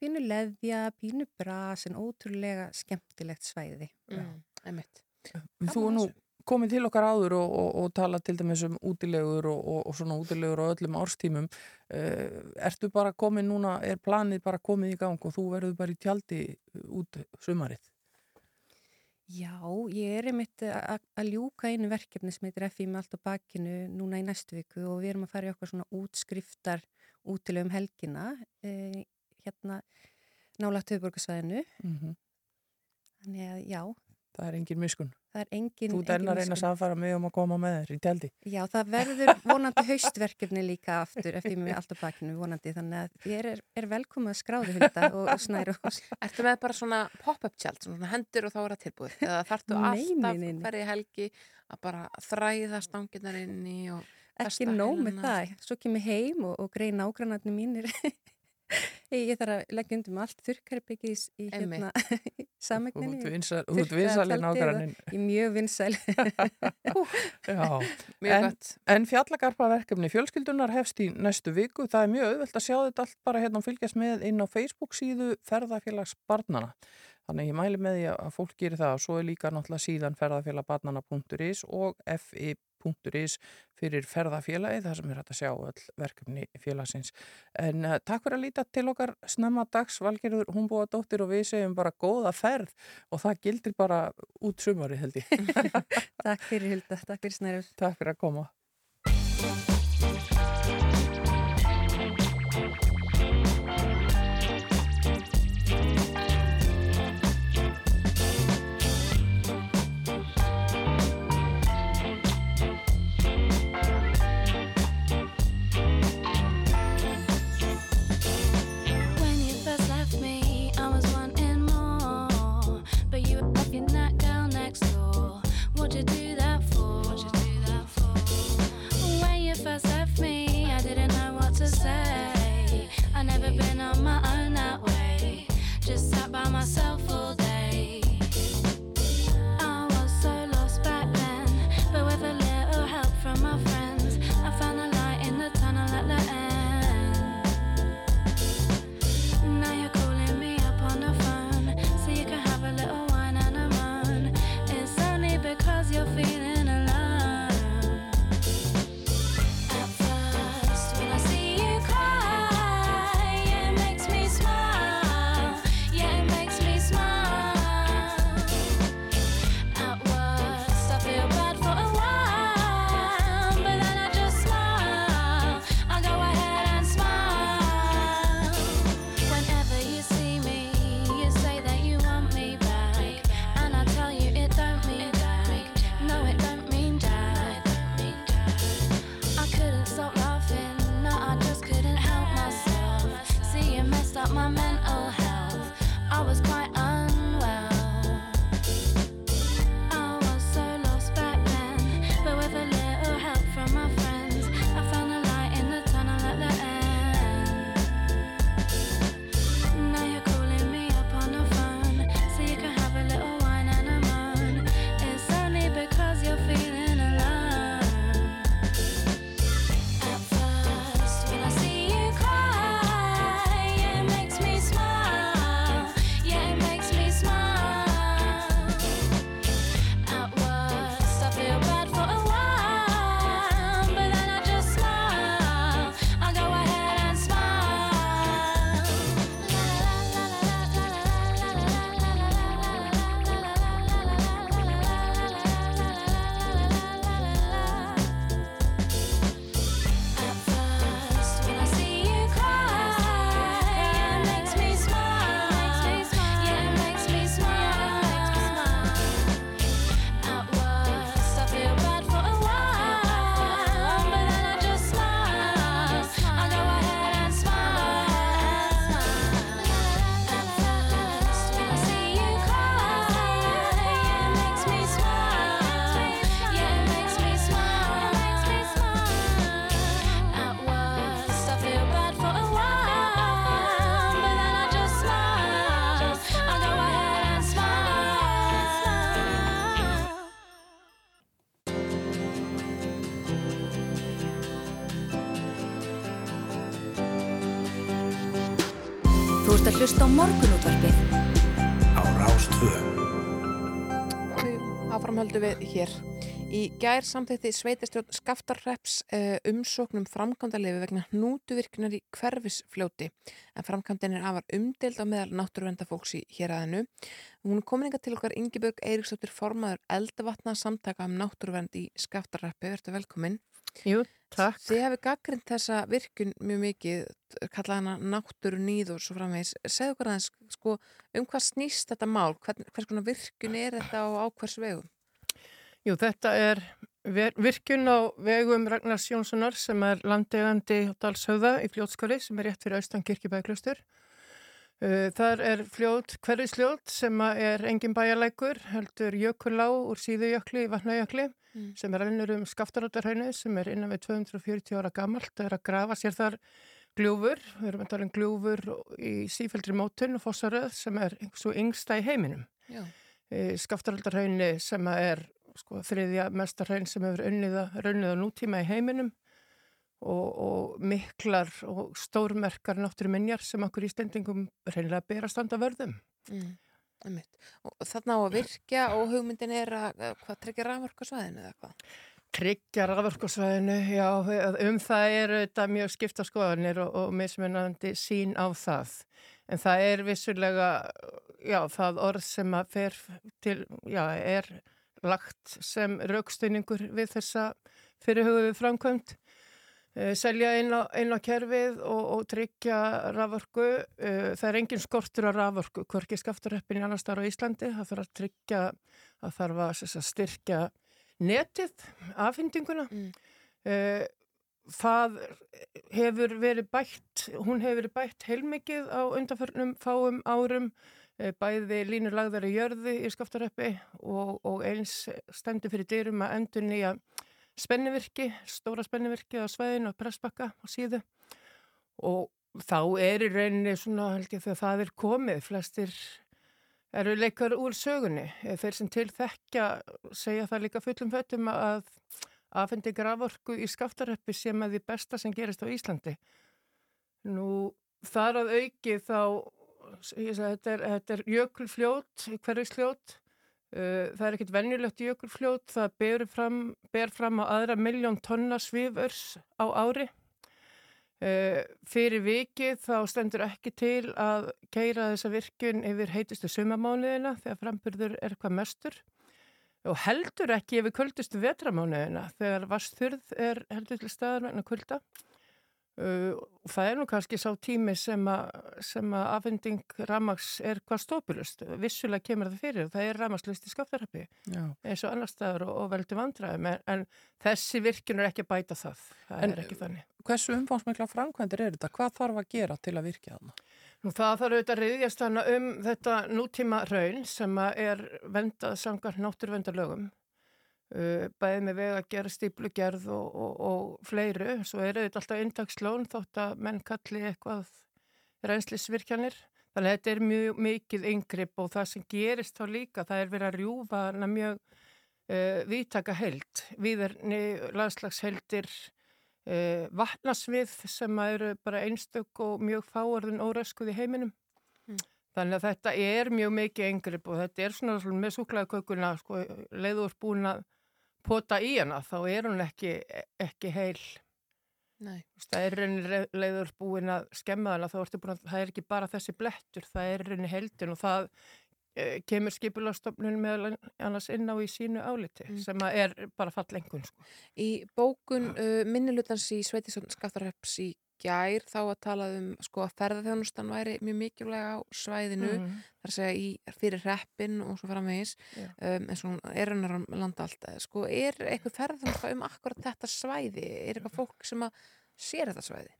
pínu leðja, pínu bras en ótrúlega skemmtilegt svæði. Mm. Einmitt. Þú er nú komið til okkar áður og, og, og tala til dæmis um útilegur og, og svona útilegur á öllum árstímum. Uh, ertu bara komið núna, er planið bara komið í gang og þú verður bara í tjaldi út sumarið? Já, ég er einmitt að ljúka einu verkefni sem heitir FI með allt á bakinu núna í næstu viku og við erum að fara í okkar svona útskriftar útilegum helgina eh, hérna nálagt höfuborgarsvæðinu. Mm -hmm. Þannig að já. Það er engin miskun. Það er engin, Þú er að reyna að samfara mig um að koma með þér í tjaldi. Já, það verður vonandi haustverkefni líka aftur eftir mig allt á bakinu vonandi. Þannig að ég er, er velkomið að skráði hulda og, og snæru. Ertu með bara svona pop-up tjald, svona hendur og þá er það tilbúið? Eða þartu alltaf hverju helgi að bara þræða stanginnar inn í og... Ekki nóg með það. Svo kemur heim og, og grei nágrannarnir mínir Ég þarf að leggja undir með allt þurrkarbyggis í hérna sammegninni. Þú ert vinsæli nákvæmlega. Ég er mjög vinsæl. en, en fjallagarpaverkefni fjölskyldunar hefst í næstu viku. Það er mjög auðvelt að sjá þetta allt bara hérna og fylgjast með inn á Facebook síðu ferðarfélagsbarnana. Þannig ég mæli með því að fólk gerir það og svo er líka náttúrulega síðan ferðarfélagbarnana.is og fi.is fyrir ferðarfélagi þar sem er hægt að sjá all verkefni félagsins. En uh, takk fyrir að líta til okkar snemma dags, Valgerður Húnbúa dóttir og við segjum bara góða ferð og það gildir bara út sumari held ég. takk fyrir Hilda, takk fyrir snærið. Takk fyrir að koma. Ert að hlusta á morgunútvarpið. Á Rástvö. Áframhöldu við hér Í gær samþýtti sveitastjórn Skaftarreps uh, umsóknum framkvæmdalegu vegna hnútuvirknar í hverfisfljóti en framkvæmdin er afar umdeild á meðal náttúruvendafólks í héræðinu. Hún er komin til okkar Ingebjörg Eiríksdóttir formaður eldavatna samtaka um náttúruvend í Skaftarreppi. Verður velkominn. Jú, takk. Þið hefði gaggrind þessa virkun mjög mikið, kallað hana náttúru nýð og svo framvegis. Segðu hvað aðeins, sko, um hvað snýst þetta mál? Hvern, hvers konar virkun er þetta og á hvers vegum? Jú, þetta er virkun á vegum Ragnars Jónssonar sem er landegandi á Dalshauða í fljótskari sem er rétt fyrir austan kirkibæklustur. Uh, þar er fljót, hverfisljót sem er engin bæjarleikur, heldur jökullá úr síðujökli í vatnajökli mm. sem er alveg um skaftaróttarhaunu sem er innan við 240 ára gammalt. Það er að grafa sér þar gljúfur, við erum að tala um gljúfur í sífældri mótun og fossaröð sem er svo yngsta í heiminum. Uh, skaftaróttarhaunu sem er sko, þriðja mestarhæn sem hefur unnið að nútíma í heiminum og, og miklar og stórmerkar náttúru minjar sem okkur í stendingum reynilega ber að standa vörðum. Mm, Þannig á að virkja og hugmyndin er að hvað tryggja rafvörkarsvæðinu eða hvað? Tryggja rafvörkarsvæðinu, já, um það eru þetta mjög skipta skoðanir og, og mismunandi sín á það. En það er vissulega, já, það orð sem að fer til, já, er lagt sem raukstöningur við þessa fyrirhugðu framkvæmt uh, selja inn á, inn á kerfið og, og tryggja raförku uh, það er engin skortur á raförku hvorki skafturreppin í annar starf á Íslandi. Það þarf að tryggja að þarf að, styrkja netið afhendinguna. Mm. uh, það hefur verið bætt hún hefur verið bætt heilmikið á undanförnum fáum árum. Eh, bæði línur lagðar í jörðu í skaftaröppi og, og eins stendur fyrir dyrum að endur nýja spennivirki, stóra spennivirki á sveðinu og pressbakka á síðu. Og þá er í rauninni svona held ég þegar það er komið flestir eru leikar úr sögunni. Þeir sem til þekkja segja það líka fullum föttum að aðfendi gravorku í skaftaröppi sem að því besta sem gerist á Íslandi. Nú þar að auki þá þetta er, þetta er jökulfljót, hverjusljót, uh, það er ekkit vennilegt jökulfljót, það ber fram, ber fram á aðra miljón tonna sviförs á ári. Uh, fyrir vikið þá stendur ekki til að keira þessa virkun yfir heitustu sumamánuðina þegar framburður er hvað mestur og heldur ekki yfir kvöldustu vetramánuðina þegar vasturð er heldur til staðar vegna kvölda. Uh, það er nú kannski sá tími sem að, að afhending ramags er hvað stópilust vissulega kemur það fyrir, það er ramagslust í skaptarhappi eins og annar staður og, og veldi vandraðum, en, en þessi virkun er ekki að bæta það, það en, er ekki þannig. Hversu umfámsmikla framkvæmdir er þetta? Hvað þarf að gera til að virkja þarna? Nú það þarf auðvitað að reyðjast hana um þetta nútíma raun sem er vendað samkvæmt náttúrvendarlögum Uh, bæðið með vega að gera stíplugerð og, og, og fleiru. Svo eru þetta alltaf intakslón þótt að menn kalli eitthvað reynslisvirkjanir. Þannig að þetta er mjög mikið yngripp og það sem gerist þá líka það er verið að rjúfa hana mjög uh, viðtaka held viðerni landslagsheldir uh, vatnasvið sem eru bara einstök og mjög fáarðin óraskuð í heiminum. Mm. Þannig að þetta er mjög mikið yngripp og þetta er svona, svona með súklaðkökuna sko, leiður búin að pota í hana þá er hún ekki, ekki heil Nei. það er rauninni leiður búin að skemma hana að það er ekki bara þessi blettur það er rauninni heildin og það e, kemur skipulastofnun með annars inn á í sínu áliti mm. sem er bara fallengun sko. Í bókun uh, minnilutans í Sveitisson Skaftarreps í gær þá að tala um sko að ferðarþjónustan væri mjög mikilvæg á svæðinu mm. þar að segja í, fyrir reppin og svo framvegis yeah. um, en svo er hennar um landa allt sko er eitthvað ferðarþjónusta um akkurat þetta svæði er eitthvað fólk sem að sér þetta svæði?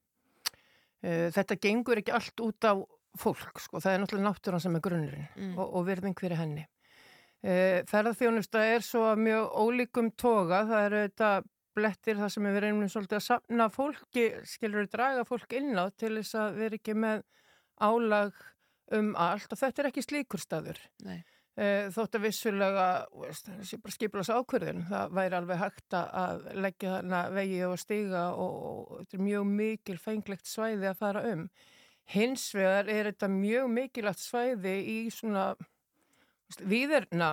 Uh, þetta gengur ekki allt út á fólk sko, það er náttúrulega náttúran sem er grunnurinn mm. og, og virðing fyrir henni uh, ferðarþjónusta er svo mjög ólíkum toga, það eru þetta blettir þar sem við reynum svolítið að samna fólki, skilur við draga fólk inn á til þess að við erum ekki með álag um allt og þetta er ekki slíkur staður. Nei. Eh, þótt að vissulega, skiplas ákverðin, það væri alveg hægt að leggja þarna vegi og stiga og, og þetta er mjög mikil fenglegt svæði að fara um. Hins vegar er þetta mjög mikilagt svæði í svona viðerna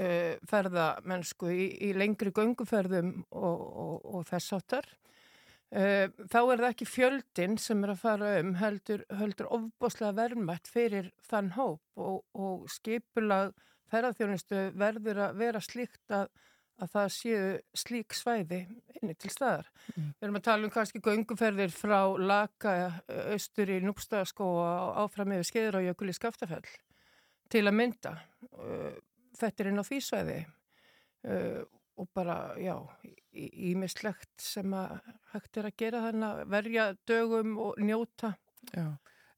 uh, ferðamennsku í, í lengri gönguferðum og, og, og þess áttar. Uh, þá er það ekki fjöldin sem er að fara um heldur, heldur ofboslega verðmætt fyrir þann hóp og, og skipulag ferðarþjónustu verður að vera slíkt að, að það séu slík svæði inni til staðar. Mm. Við erum að tala um kannski gönguferðir frá Laka, austur í Núpstaðaskó og áfram yfir skeiður á Jökul í Skaftafell til að mynda. Þetta er inn á því svæði uh, og bara, já, ímislegt sem að hægt er að gera þannig að verja dögum og njóta. Já.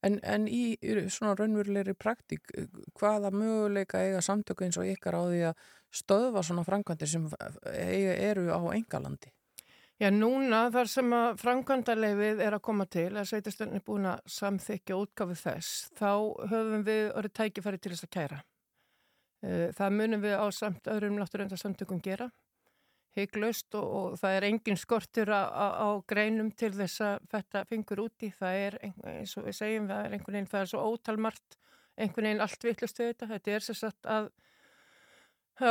En, en í svona raunverulegri praktík, hvaða möguleika eiga samtöku eins og ykkar á því að stöðva svona framkvæmdir sem eiga, eru á engalandi? Já, núna þar sem að framkvæmdarleifið er að koma til, að sveitastöndin er búin að samþykja útgáfið þess, þá höfum við orðið tækifæri til þess að kæra. Eh, það munum við á samt öðrum náttúröndarsamtökum gera hygglust og, og það er engin skortur á, á, á greinum til þess að þetta fingur úti. Það er, eins og við segjum, það er einhvern veginn, það er svo ótalmart, einhvern veginn allt vittlust við þetta. Þetta er sérsagt að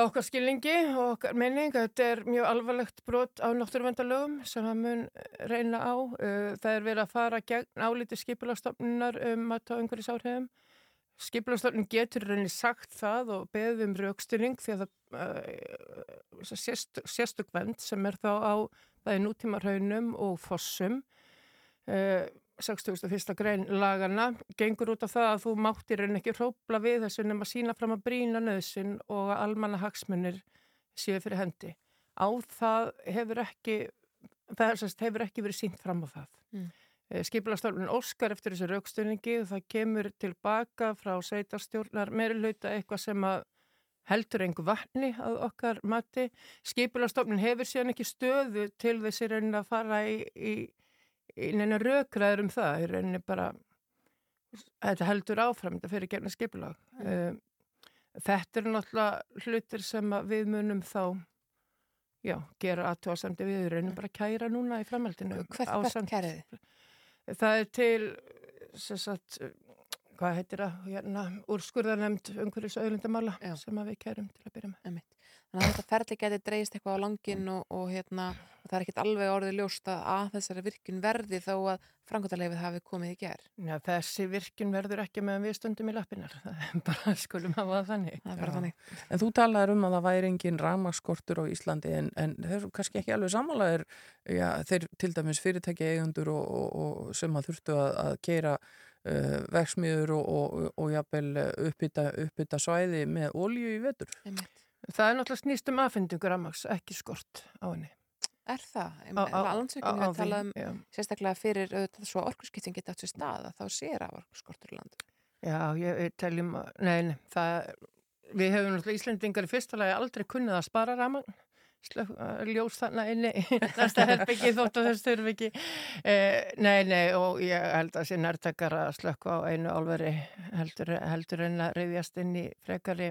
okkar skilningi og okkar menning, þetta er mjög alvarlegt brot á náttúruvendalögum sem það mun reyna á. Uh, það er verið að fara gegn álítið skipilagstofnunar um að ta umhverjus áhrifum Skipilastofnun getur reyni sagt það og beðum raukstunning því að það uh, sérst, sérstökvend sem er þá á bæði nútímarhaunum og fossum uh, 61. grein lagana gengur út af það að þú máttir en ekki hrópla við þessu nema sína fram að brína nöðsin og að almanna hagsmunir séu fyrir hendi. Á það hefur ekki, það hefur ekki verið sínt fram á það. Mm. Eh, Skipilastofnun Óskar eftir þessu raukstunningi og það kemur tilbaka frá sveitarstjórnar meirulauta eitthvað sem heldur einhver vatni að okkar mati. Skipilastofnun hefur síðan ekki stöðu til þessi raunin að fara í, í, í neina raukraður um það. Raunin bara, þetta heldur áfram, þetta fyrir gerna skipilag. Mm. Þetta er náttúrulega hlutir sem við munum þá já, gera aðtóðasamdi við raunin bara kæra núna í framhaldinu. Hvert, hvert kæriði? Það er til, sagt, hvað heitir það, hérna, úrskurðarnemnd umhverjus auðlindamála sem við kærum til að byrja með. Þannig að þetta ferli geti dreist eitthvað á langin og, og hérna, það er ekkit alveg orðið ljóst að þessari virkun verði þó að frangotaleifið hafi komið í gerð. Já, þessi virkun verður ekki meðan við stundum í lappinar. Það er bara skulum að hafa þannig. Það er bara þannig. En þú talaður um að það væri engin ramaskortur á Íslandi en, en þeir eru kannski ekki alveg samanlegaðir, já, þeir til dæmis fyrirtækja eigundur og, og, sem að þurftu að, að keira uh, veksmiður og jafnvel uppbytta, svæði með ólju í vetur. Einmitt. Það er náttúrulega snýst um aðfendingur aðmaks, ekki skort á henni. Er það? Landsökunni við talaðum já. sérstaklega fyrir auðvitað svo orkurskipting geta átt sér stað að þá sér af orkurskortur í landu. Já, ég teljum, nein, það, við hefum náttúrulega Íslandingar í fyrstfalagi aldrei kunnið að spara ramagn, ljós þarna inni í næsta herbyggi þótt að þess þurfi ekki. Eh, nei, nei, og ég held að sé nærtakar að slökka á einu álveri heldur, heldur en að reyðjast inn í frekari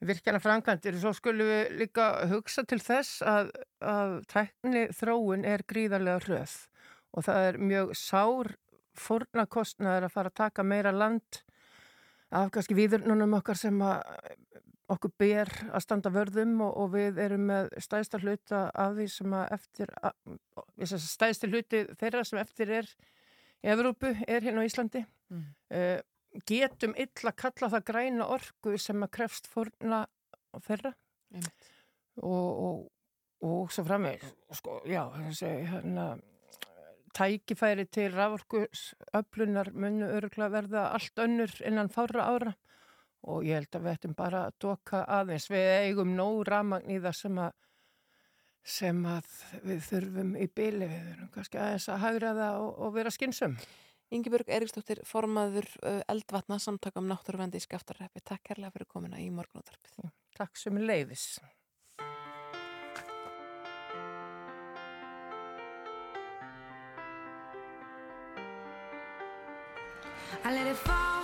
virkjana framkvæmdir svo skulum við líka hugsa til þess að, að tækni þróun er gríðarlega hröð og það er mjög sár fórnakostnaður að fara að taka meira land af kannski viðurnunum okkar sem að okkur ber að standa vörðum og, og við erum með stæðsta hluta af því sem að eftir að, stæðsti hluti þeirra sem eftir er í Evrópu er hérna á Íslandi mm. uh, getum illa kalla það græna orgu sem að krefst fórna þeirra. Og, og, og svo framveg sko, já, þessi hérna tækifæri til raforkusöflunar munu öruglega verða allt önnur innan fára ára. Og ég held að við ættum bara að doka aðeins. Við eigum nóg ramagn í það sem að sem að við þurfum í byli við þurfum kannski aðeins að hagra það og, og vera skynsum Yngibjörg Eriksdóttir, formaður eldvatna samtaka um náttúruvendi í skaftarreppi. Takk kærlega fyrir komina í morgunótarpið. Takk sem leiðis. I let it fall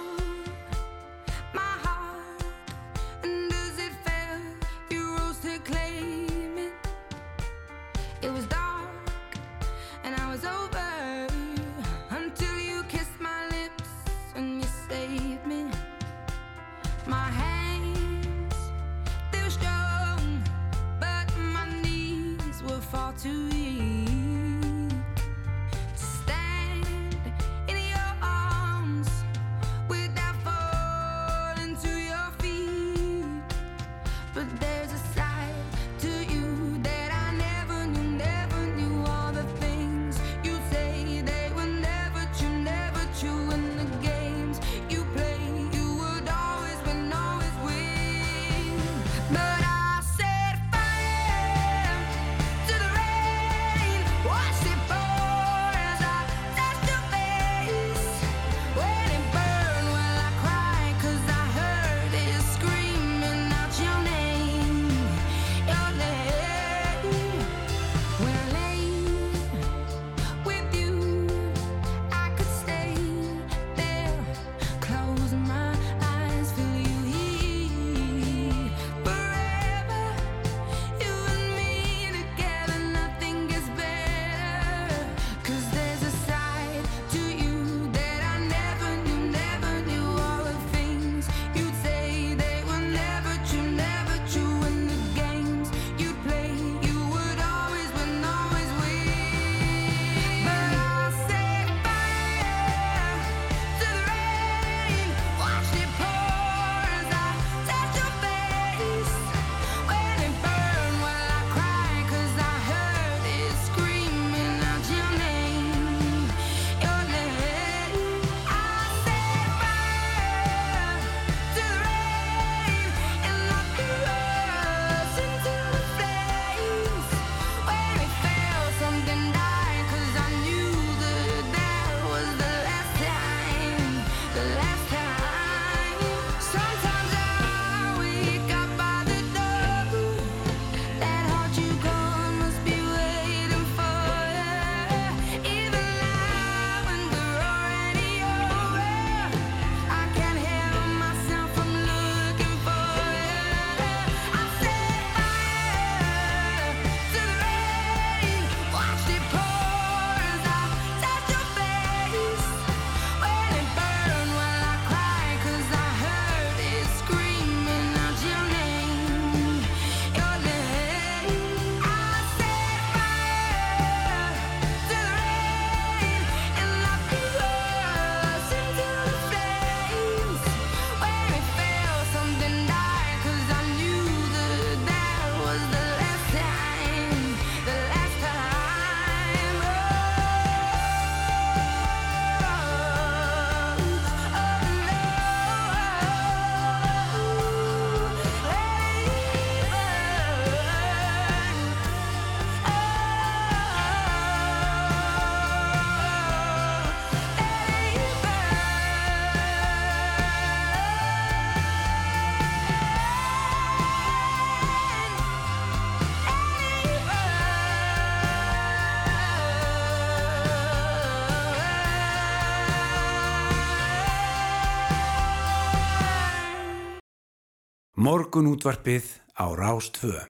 Morgun útvarpið á Rástvö.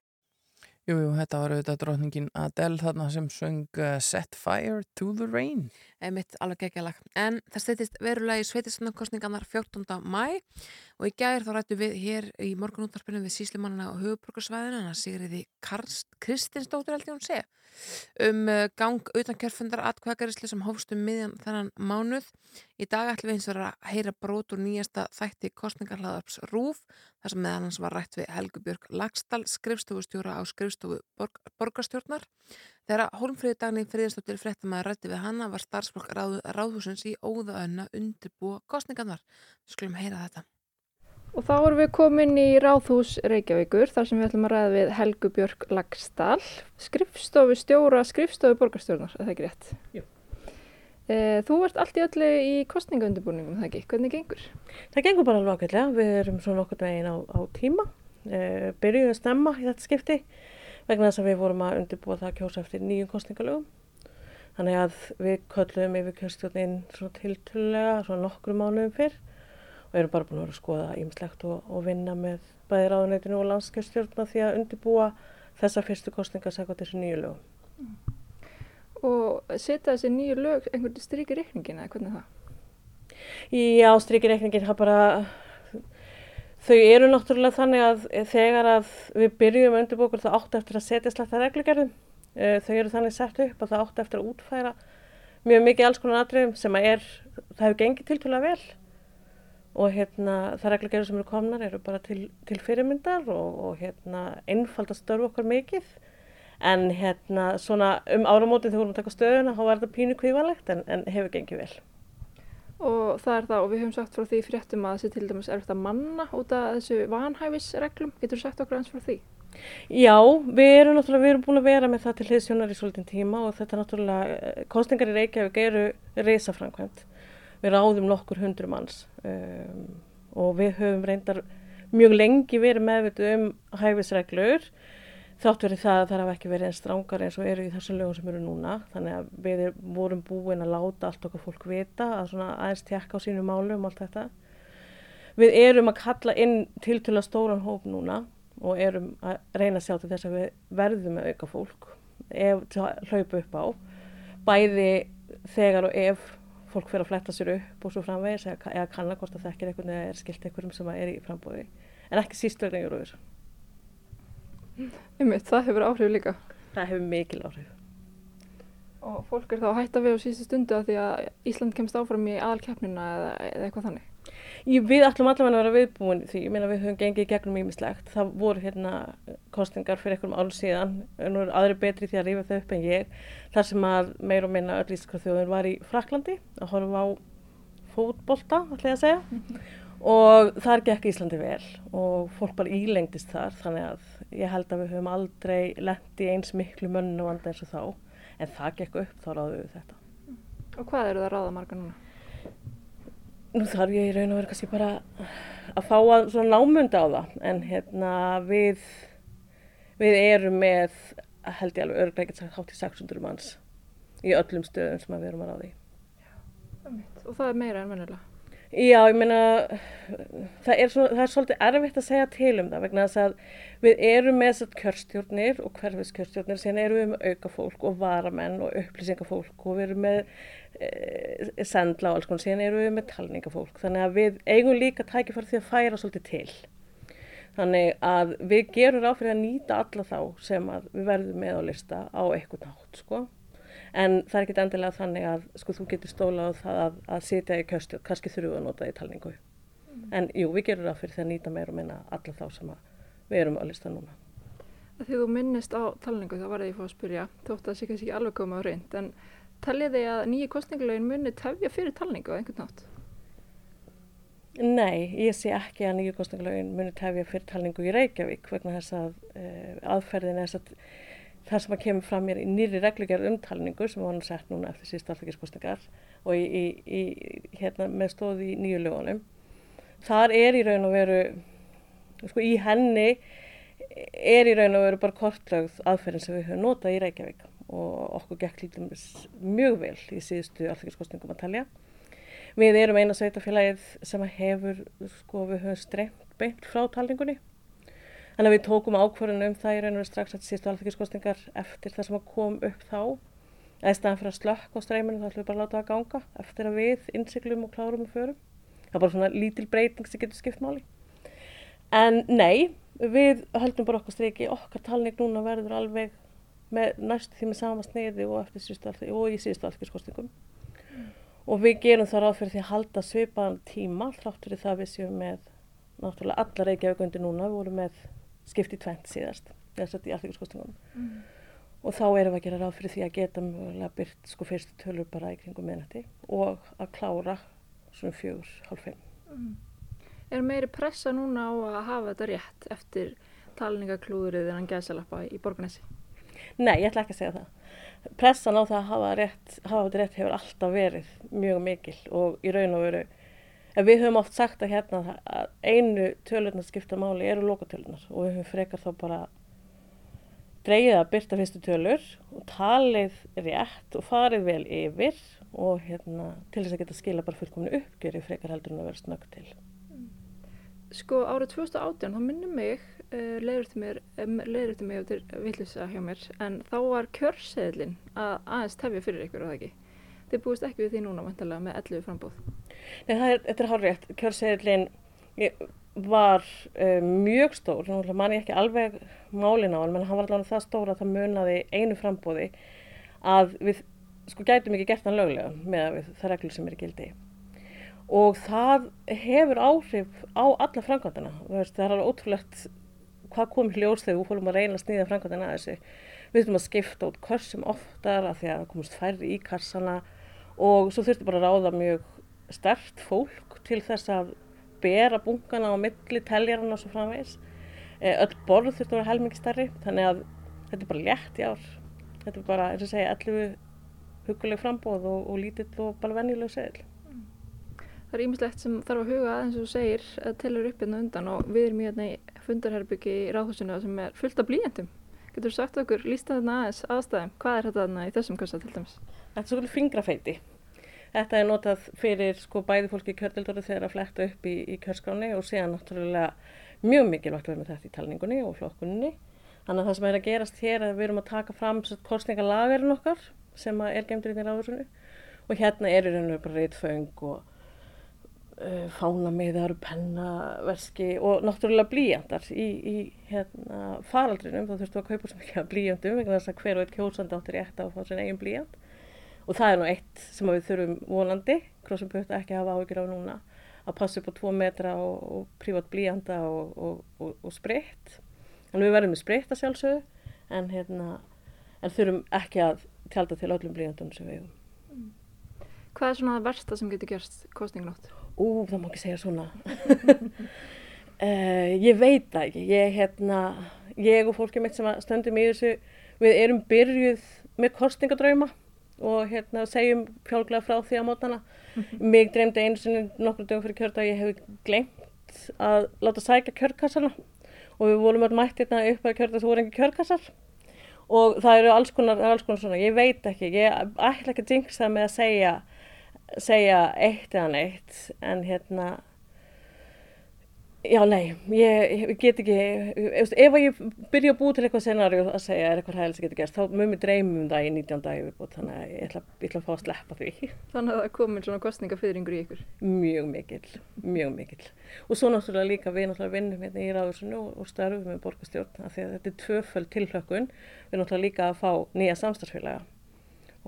Jú, jú, þetta var auðvitað drotningin Adele þarna sem söng uh, Set Fire to the Rain. Einmitt alveg geggjalag. En það steytist verulega í sveitisnarkostningarnar 14. mæ og í gæðir þá rættu við hér í morgunúttarpinu við síslimannina á höfuborgarsvæðinu það sigriði Kristinsdóttir held ég hún sé um uh, gang utan kjörfundar atkvæðagarisli sem hófst um miðjan þennan mánuð. Í dag ætlum við eins og að heyra brot úr nýjasta þætti kostningarhlaðarps RÚF þar sem meðan hans var rætt við Helgu Björg Lagstall, skrifstofustjóra á skrifstofu borg, borgarstjórnar. Þegar hólmfríði dagni friðinstóttir fréttamaður rætti við hanna var starfsfólk ráð, ráðhúsins í óðaönna undirbúa kostningarnar. Skulum heyra þetta. Og þá erum við komin í Ráðhús Reykjavíkur þar sem við ætlum að ræða við Helgu Björg Lagstall, skrifstofu stjóra, skrifstofu borgarstjórnar, er það ekki rétt? Jú. E, þú ert allt í öllu í kostningaundibúningum, það ekki? Hvernig gengur? Það gengur bara alveg ákveðlega, við erum svona okkur veginn á, á tíma, e, byrjuðum að stemma í þetta skipti vegna þess að við vorum að undirbúa það að kjósa eftir nýjum kostningalögum. Þannig að við köllum yfir kjörstjórnin svona tiltölulega, svona nokkru mánuðum fyrr og erum bara búin að vera að skoða ímslegt og, og vinna með bæði ráðuneytinu og landskjörstjórna því að undirbúa þessa fyrstu kostninga að segja þessu nýju lögum. Og setja þessi nýju lög einhvern strykir reikningin eða hvernig það? Já, strykir reikningin það bara þau eru náttúrulega þannig að þegar að við byrjum undirbúkur það átt eftir að setja sletta reglugerðum Uh, þau eru þannig sett upp að það átti eftir að útfæra mjög mikið alls konar atriðum sem að er, það hefur gengið tiltölulega vel og hérna það reglugjörður sem eru komnar eru bara til, til fyrirmyndar og, og hérna einfaldast störfu okkar mikið en hérna svona um áramótið þegar við vorum að taka stöðuna þá var þetta pínu kvívalegt en, en hefur gengið vel. Og það er það, og við höfum sagt frá því fréttum að þessi til dæmis erfitt að manna út af þessu vanhæfisreglum. Getur þú sagt okkur eins frá því? Já, við erum náttúrulega, við erum búin að vera með það til hliðsjónar í svolítinn tíma og þetta náttúrulega, eh, kostningar í Reykjavík eru reysafrankvæmt. Við ráðum nokkur hundru manns um, og við höfum reyndar mjög lengi verið meðvitið um hæfisreglur þátt verið það að það hafa ekki verið einn strángar eins og eru í þessum lögum sem eru núna. Þannig að við vorum búin að láta allt okkar fólk vita að svona aðeins tjekka á sínu málu um allt þetta. Við erum að kalla inn til til að stóran hóp núna og erum að reyna að sjá til þess að við verðum að auka fólk ef það hlaupa upp á bæði þegar og ef fólk fyrir að fletta sér upp og svo framvegis eða, eða kannar hvort að það ekki er eitthvað eða er skilt einhverjum sem er í frambóði en ekki síst vegna Eurovision Ummitt, það hefur áhrif líka. Það hefur mikil áhrif. Og fólk er þá að hætta við á síðustu stundu að því að Ísland kemst áfram í aðalkeppnina eða, eða eitthvað þannig? Ég, við ætlum allavega að vera viðbúin því, ég meina við höfum gengið gegnum ímislegt. Það voru hérna kostingar fyrir einhverjum ál síðan, nú eru aðri betri því að rífa þau upp en ég. Þar sem að meir og minna öll ískra þjóðin var í Fraklandi að horfa á fótbolta, ætla ég að segja. Og þar gekk Íslandi vel og fólk bara ílengdist þar þannig að ég held að við höfum aldrei lendi eins miklu mönnu vanda eins og þá. En það gekk upp, þá ráðum við þetta. Og hvað eru það að ráða marga núna? Nú þarf ég í raun og veru kannski bara að fá að svona námunda á það en hérna við við erum með held ég alveg örglega ekkert sagt hátt í 600 manns í öllum stöðum sem við erum að ráði. Og það er meira en vennilega? Já, ég meina það er, svona, það er svolítið erfitt að segja til um það vegna þess að við erum með þessar kjörstjórnir og hverfiskjörstjórnir sen erum við með auka fólk og varamenn og upplýsingafólk og við erum með e, sendla og alls konar, sen erum við með talningafólk. Þannig að við eigum líka tækifæri því að færa svolítið til. Þannig að við gerum ráð fyrir að nýta alla þá sem við verðum með á lista á eitthvað nátt sko en það er ekki endilega þannig að sko, þú getur stólað á það að, að sitja í kjöstjórn, kannski þurfu að nota það í talningu. Mm. En jú, við gerum það fyrir því að nýta meira og minna alla þá sem við erum að lista núna. Þegar þú minnist á talningu þá var það ég fóð að spyrja, þótt að það sé kannski ekki alveg komið á reynd, en talja þig að nýju kostningulegin munni tefja fyrir talningu á einhvern nátt? Nei, ég sé ekki að nýju kostningulegin munni tefja fyrir talningu í Reykjavík vegna þess að uh, það sem að kemur fram mér í nýri reglugjörð umtalningu sem var hann sett núna eftir síðust alþekkiskostingar og í, í, í, hérna, með stóði í nýju lögunum. Þar er í raun og veru, sko í henni er í raun og veru bara kortlögð aðferðin sem við höfum notað í Reykjavík og okkur gekk lítum mjög vel í síðustu alþekkiskostingum að talja. Við erum eina sveitafélagið sem hefur, sko við höfum streymt beint frá talningunni Þannig að við tókum ákvörðunum það í raun og strax eftir síðustu alþekkiskostingar eftir það sem kom upp þá. Eða staðan fyrir að slökk á streyminu þá ætlum við bara að láta það ganga eftir að við innsiklum og klárum og förum. Það er bara svona lítil breyting sem getur skipt máli. En nei, við höldum bara okkar streiki, okkar talning núna verður alveg með næstu því með sama sniði og, og í síðustu alþekkiskostingum. Mm. Og við gerum það ráð fyrir því að halda svipaðan tíma, þráttur í það við séum með náttúrulega alla reykjaugöndir núna, við vorum með skipti tvent síðast þess að í alþjóðskostingunum mm. og þá erum við að gera ráð fyrir því að geta mjögulega byrt sko fyrstu tölur bara í kringum meðnætti og að klára svona fjögur, hálf fimm mm. Er meiri pressa núna á að hafa þetta rétt eftir talningaklúðrið en hann gæðsalappa í borganessi? Nei, ég ætla ekki að segja það pressan á það að hafa, rétt, hafa þetta rétt hefur alltaf verið mjög mikil og í raun og veru En við höfum oft sagt að hérna að einu tölurnar skipta máli eru lokatölunar og við höfum frekar þá bara dreyið að byrta fyrstu tölur og talið rétt og farið vel yfir og hérna til þess að geta skila bara fullkominu uppgjöri frekar heldur en að vera snögg til. Sko árið 2018 þá minnum mig, uh, leiður til mér, um, leiður til mig til villisa hjá mér en þá var kjörseðlinn að aðeins tefja fyrir ykkur og það ekki. Þið búist ekki við því núna vantilega með 11 frambóð. Nei, er, þetta er hálfrétt. Kjörseðlinn, var uh, mjög stór, nú man ég ekki alveg málin á hann, menn hann var alveg það stór að það munaði einu frambóði að við sko gætum ekki gert hann löglega með það reglur sem er í gildi. Og það hefur áhrif á alla framkvæmdana það er alveg ótrúlegt hvað kom hljós þegar við fórum að reyna að snýða framkvæmdana að þessu. Við þurfum að skipta út körsum oftar af því að það komast færri í karsana og svo þurftum bara að ráða mjög stert fólk til þess að bera bunkana á milli teljarana og svo framvegs. Eh, öll borð þurftu að vera helmingi starri þannig að þetta er bara létt í ár. Þetta er bara, eins og segja, 11 huguleg frambóð og, og lítill og bara venjuleg segil. Það er ímislegt sem þarf að huga aðeins og segir að telur upp hérna undan og við erum hérna í fundarherbyggi í ráðhúsinu sem er fullt af blíjendum. Getur þú sagt okkur, lísta þarna aðeins aðstæðum, hvað er þetta þarna í þessum kassa til dæmis? Þetta er svolítið fingrafeiti. Þetta er notað fyrir sko bæði fólki í kjördildóri þegar að fletta upp í, í kjörskráni og séðan náttúrulega mjög mikilvægt vera með þetta í talningunni og flokkunni. Þannig að það sem er að gerast hér er að við erum að taka fram kostningalagurinn okkar sem er gemdur inn í ráðursunni og hérna er og veru bara reytföng og uh, fánamiðar, pennaverski og náttúrulega blíjandar í, í hérna, faraldrinum. Þá þurftu að kaupa svo mikið blíjandum vegna þess að hver og eitt kjósandi áttur rétt að fá blíjand og það er nú eitt sem við þurfum vonandi, krossum pött ekki að hafa áhyggjur á núna, að passa upp á tvo metra og, og prívat blíjanda og, og, og spritt. Þannig við verðum með spritt að sjálfsögðu en, hérna, en þurfum ekki að tjálta til öllum blíjandunum sem við hefum. Hvað er svona það versta sem getur gerst kostningnótt? Ú, það má ekki segja svona. uh, ég veit það ekki. Ég, hérna, ég og fólkið mitt sem stöndum í þessu, við erum byrjuð með kostningadrauma og hérna, segjum fjálglega frá því á mótana. Mig dreymdi einu sinni nokkru dögum fyrir kjörta að ég hef glemt að láta sækja kjörkassana. Og við volum alltaf mætt hérna upp að kjörta þú voru engi kjörkassar. Og það eru alls konar, alls konar svona, ég veit ekki, ég ætla ekki að jinxa með að segja, segja eitt eða neitt. En hérna Já, nei, ég, ég get ekki, ef ég byrja að búa til eitthvað scenari að segja er eitthvað hægilega sem getur gerst, þá mögum við dreymum það í 19 dagi viðbútt, þannig að ég ætla, ég ætla að fá að sleppa því. Þannig að það komin svona kostningafyringur í ykkur? Mjög mikil, mjög mikil. Og svo náttúrulega líka við náttúrulega vinnum hérna í ráðursunu og starfum með borgastjórn, af því að þetta er tvöföld tilhlökkun, við náttúrulega líka að fá nýja samstagsfélaga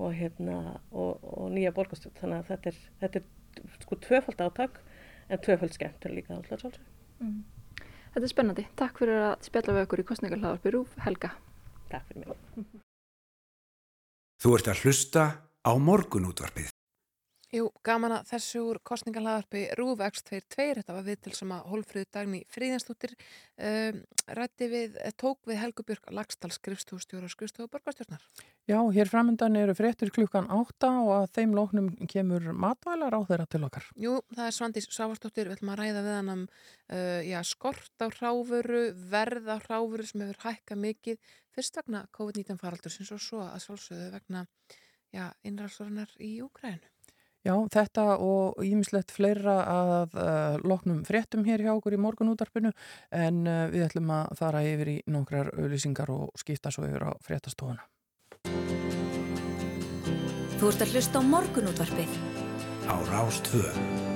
og, hérna, og, og nýja borgastjórn, þannig að þetta er, þetta er sko tvöfald átak en tvöfald skemmt er líka náttúrulega Mm. Þetta er spennandi. Takk fyrir að spjalla við okkur í kostningarhlaðarpi Rúf Helga. Takk fyrir mig. Þú ert að hlusta á morgunútvarpið. Jú, gaman að þessu úr kostningarlagarpi Rúf X22, þetta var við til sem að Hólfrið Dagni Fríðanstúttir um, rætti við, eh, tók við Helgubjörg Lagstall skrifstústjóra og skrifstúra borgarstjórnar. Já, hér framöndan eru fréttur klukkan átta og að þeim lóknum kemur matvælar á þeirra til okkar. Jú, það er Svandís Sávarsdóttir, við ætlum að ræða við hann um uh, skort á hráfuru, verð á hráfuru sem hefur hækkað mikið, fyrst vegna COVID-19 faraldur sem svo að svolsögðu vegna innræðsvorunar í Úgrænu. Já, þetta og ímislegt fleira að uh, loknum fréttum hér hjá okkur í morgunútarpinu en uh, við ætlum að fara yfir í nokkrar auðlýsingar og skipta svo yfir á fréttastofuna. Þú ert að hlusta á morgunútvarpið á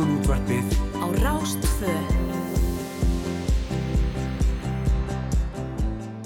Rástvöð. Morgunútvarpið á Rástföð.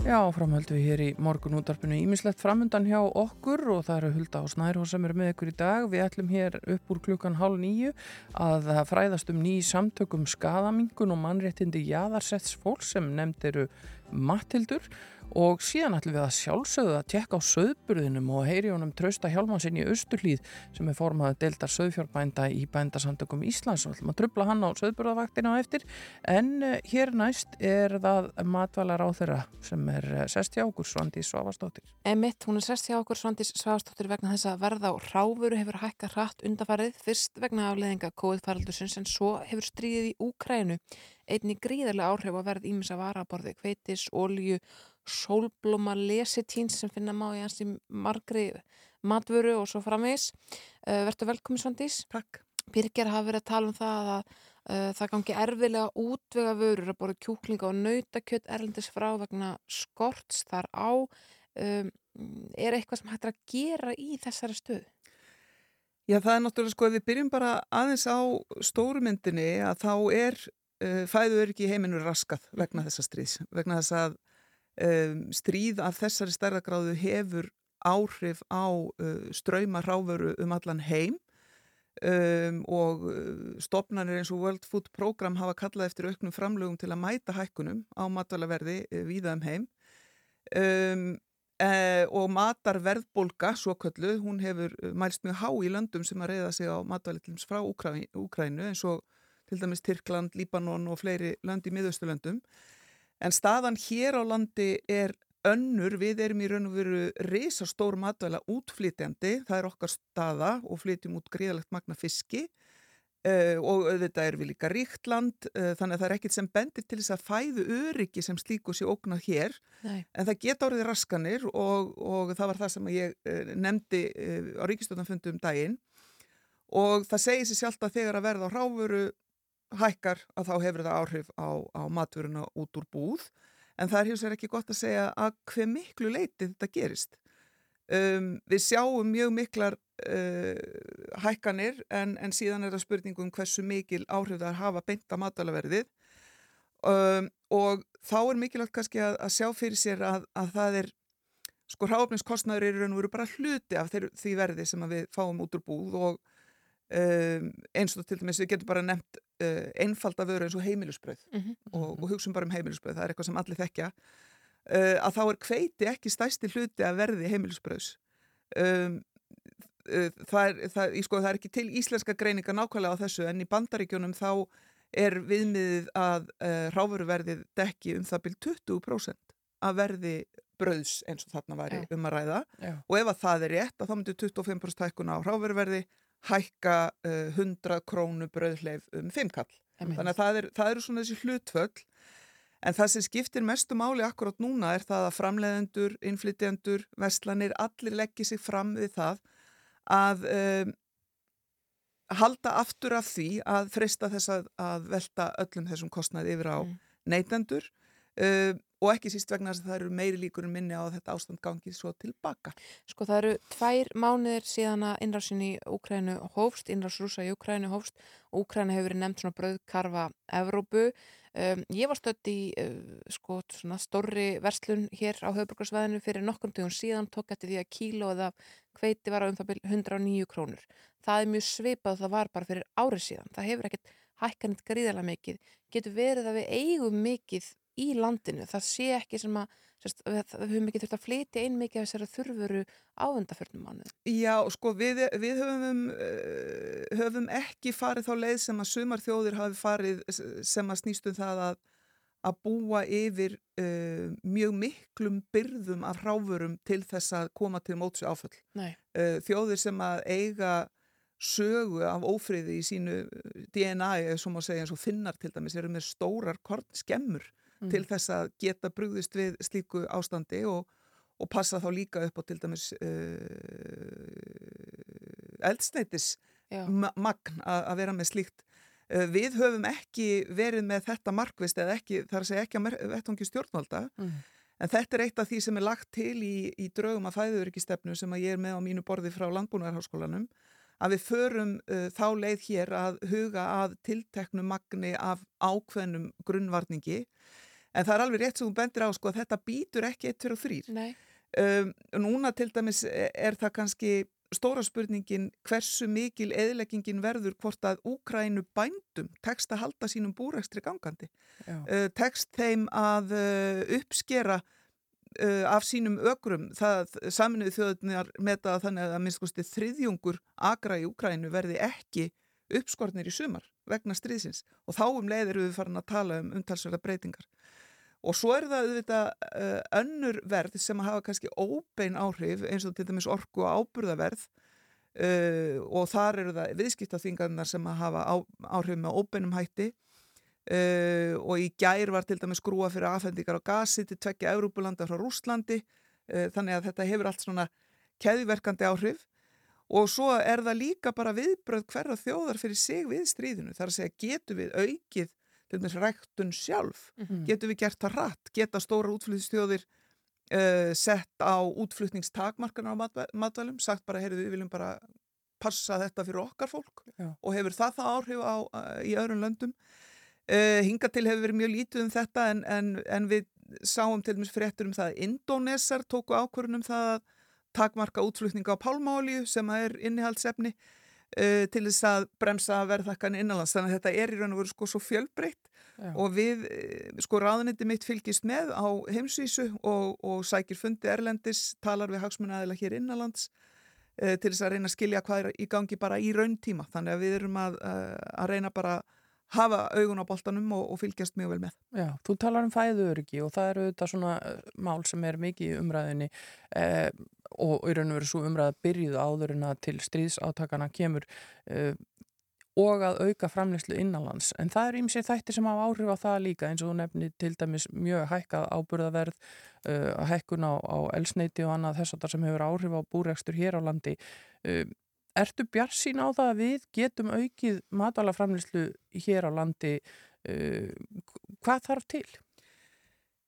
Já, framhöldu við hér í morgun útarpinu ímislegt framundan hjá okkur og það eru Hulda og Snærhó sem eru með ykkur í dag. Við ætlum hér upp úr klukkan hálf nýju að fræðast um ný samtökum skadamingun og mannréttindi jaðarsetts fólk sem nefnd eru Mattildur og síðan ætlum við að sjálfsögðu að tjekka á söðburðinum og heyri honum trausta hjálmansinn í Östurlíð sem er formaður deildar söðfjárbænda í bændasamtökum Íslands. Og ætlum að trubla hann á söðburðavaktina á eftir. En uh, hér næst er það matvalar á þeirra sem er uh, sest hjá okkur Svandís Svavastóttir. Emitt, hún er sest hjá okkur Svandís Svavastóttir vegna þess að verða á ráfuru hefur hækka hratt undafarið fyrst vegna afleðinga COVID-faraldusins en svo hefur stríðið í Úkrænu einni gríðarlega áhrif að verð ímins að varaborði, kveitis, olju sólblóma lesitín sem finna má í hans í margri matvöru og svo framvegs. Uh, Verður velkomin Svandís. Takk. Birgir hafa verið að tala um það að, uh, það gangi erfilega útvega vörur að borða kjúklinga og nautakjött erlendis frá vegna skorts þar á. Um, er eitthvað sem hættir að gera í þessari stöðu? Já, það er náttúrulega sko, ef við byrjum bara aðeins á stórumyndinni að þá er uh, fæður ekki heiminu raskað vegna þessa stríðs, vegna þess að um, stríð af þessari stærðagráðu hefur áhrif á uh, ströyma ráveru um allan heim um, og uh, stopnarnir eins og World Food Program hafa kallað eftir auknum framlögum til að mæta hækkunum á matvælaverði uh, víða um heim. Um, e, og matarverðbólka, svo köllu, hún hefur uh, mælst mjög há í löndum sem að reyða sig á matvælitlums frá Úkrænu eins og til dæmis Tyrkland, Líbanon og fleiri lönd í miðausturlöndum en staðan hér á landi er önnur, við erum í raun og veru reysastór matvæla útflytjandi, það er okkar staða og flytjum út gríðalegt magna fiski uh, og auðvitað er við líka ríkt land, uh, þannig að það er ekkit sem bendir til þess að fæðu öryggi sem slíku sé ógnað hér, Nei. en það geta orðið raskanir og, og það var það sem ég uh, nefndi á ríkistjóðanfundu um daginn. Og það segir sér sjálft að þegar að verða á ráfuru hækkar að þá hefur það áhrif á, á matvöruna út úr búð en það er hins vegar ekki gott að segja að hver miklu leiti þetta gerist. Um, við sjáum mjög miklar uh, hækkanir en, en síðan er það spurningum hversu mikil áhrif það er að hafa beinta matalaverðið um, og þá er mikilvægt kannski að, að sjá fyrir sér að, að það er sko hráfningskostnaður eru og veru bara hluti af þeir, því verði sem við fáum út úr búð og um, eins og til dæmis við getum bara nefnt uh, einfalda vöru eins og heimilusbröð mm -hmm. og, og hugsun bara um heimilusbröð, það er eitthvað sem allir þekkja uh, að þá er kveiti ekki stæsti hluti að verði heimilusbröðs um, uh, það, er, það, sko, það er ekki til íslenska greininga nákvæmlega á þessu en í bandaríkjónum þá er viðmiðið að ráfuruverðið dekki um það byrj 20% að verði bröðs eins og þarna væri Já. um að ræða Já. og ef að það er rétt að þá myndir 25% hækkuna á ráfuruverði hækka uh, 100 krónu bröðleif um 5 kall. Þannig að það, er, það eru svona þessi hlutföll en það sem skiptir mestu máli akkurát núna er það að framleiðendur, innflytjendur, vestlanir, allir leggja sig fram við það að um, halda aftur af því að frista þess að, að velta öllum þessum kostnaði yfir á mm. neytendur um, og ekki síst vegna þess að það eru meiri líkur en minni á þetta ástand gangið svo tilbaka. Sko það eru tvær mánuðir síðan að innrásin í Úkrænu hófst, innrás rúsa í Úkrænu hófst og Úkræna hefur verið nefnt svona bröðkarfa Evrópu. Um, ég var stött í uh, sko svona stórri verslun hér á höfbrukarsvæðinu fyrir nokkrum dögum síðan tók eftir því að kíló eða hveiti var á um það byrj 109 krónur. Það er mjög svipað það var bara fyrir árið síðan. Það hefur ekkert hækkanit gríðarlega mikið. Getur verið að við eigum mikið í landinu, það sé ekki sem að sérst, við, höfum ekki þurft að flytja inn mikið af þessari þurfuru áðundaförnum mánuð. Já, sko við, við höfum, uh, höfum ekki farið þá leið sem að sumar þjóðir hafi farið sem að snýstum það að, að búa yfir uh, mjög miklum byrðum af hráfurum til þess að koma til mótsu áföll. Uh, þjóðir sem að eiga sögu af ófriði í sínu DNA, eða svo má segja eins og finnar til dæmis, eru með stórar kornskemmur mm. til þess að geta brugðist við slíku ástandi og, og passa þá líka upp á til dæmis uh, eldsneitis magn að vera með slíkt. Uh, við höfum ekki verið með þetta markvist eða ekki, þar að segja ekki að vettungi stjórnvalda mm. En þetta er eitt af því sem er lagt til í, í draugum af fæðuríkistefnu sem að ég er með á mínu borði frá Landbúnaðarháskólanum að við förum uh, þá leið hér að huga að tilteknu magni af ákveðnum grunnvarningi en það er alveg rétt sem þú bendir á sko að þetta býtur ekki eitt fyrir þrýr um, núna til dæmis er það kannski stóra spurningin hversu mikil eðleggingin verður hvort að Úkrænu bændum tekst að halda sínum búrækstri gangandi. Uh, tekst þeim að uh, uppskera uh, af sínum ökrum. Það saminuði þjóðunar meta þannig að minnst kosti þriðjungur agra í Úkrænu verði ekki uppskortnir í sumar vegna stríðsins. Og þá um leiðir við farin að tala um umtalsverða breytingar Og svo er það auðvitað uh, önnur verð sem hafa kannski óbein áhrif eins og til dæmis orku og áburðaverð uh, og þar eru það viðskiptaþingarnar sem hafa á, áhrif með óbeinum hætti uh, og í gær var til dæmis skrúa fyrir aðfendingar á gasi til tvekja Európulanda frá Rúslandi þannig að þetta hefur allt svona keðiverkandi áhrif og svo er það líka bara viðbröð hverja þjóðar fyrir sig við stríðinu. Það er að segja, getur við aukið til dæmis ræktun sjálf, Mhm. getur við gert það rætt, geta stóra útflutningsþjóðir uh, sett á útflutningstakmarkana á matvæ- matvælum, sagt bara, heyrðu, við viljum bara passa þetta fyrir okkar fólk Já. og hefur það það áhrif á, uh, í öðrum löndum. Uh, hinga til hefur verið mjög lítið um þetta en, en, en við sáum til dæmis fréttur um það að Indonesar tóku ákvörðun um það að takmarka útflutninga á pálmáolíu sem er innihaldsefni uh, til þess að bremsa verðhækkan innanlands. Þannig að þetta er í raun og veru sko svo fjölbreytt Já. og við, eh, sko ráðuniti mitt fylgist með á heimsvísu og, og sækir fundi erlendis, talar við hagsmunnaðila hér innanlands uh, til þess að reyna að skilja hvað er í gangi bara í rauntíma. Þannig að við erum að, uh, að reyna bara að hafa augun á boltanum og, og fylgjast mjög vel með. Já, þú talar um fæðuöryggi og það eru þetta svona eh, mál sem er mikið í umræðinni eh, og í raun og veru svo umræða byrjuð áður en að til stríðsátakana kemur eh, og að auka framleyslu innanlands. En það eru ímsið þættir sem hafa áhrif á það líka eins og þú nefni til dæmis mjög hækkað áburðaverð, uh, hækkun á, á elsneiti og annað þess að það sem hefur áhrif á búrekstur hér á landi. Uh, ertu bjart sín á það að við getum aukið matalaframleyslu hér á landi? Uh, hvað þarf til?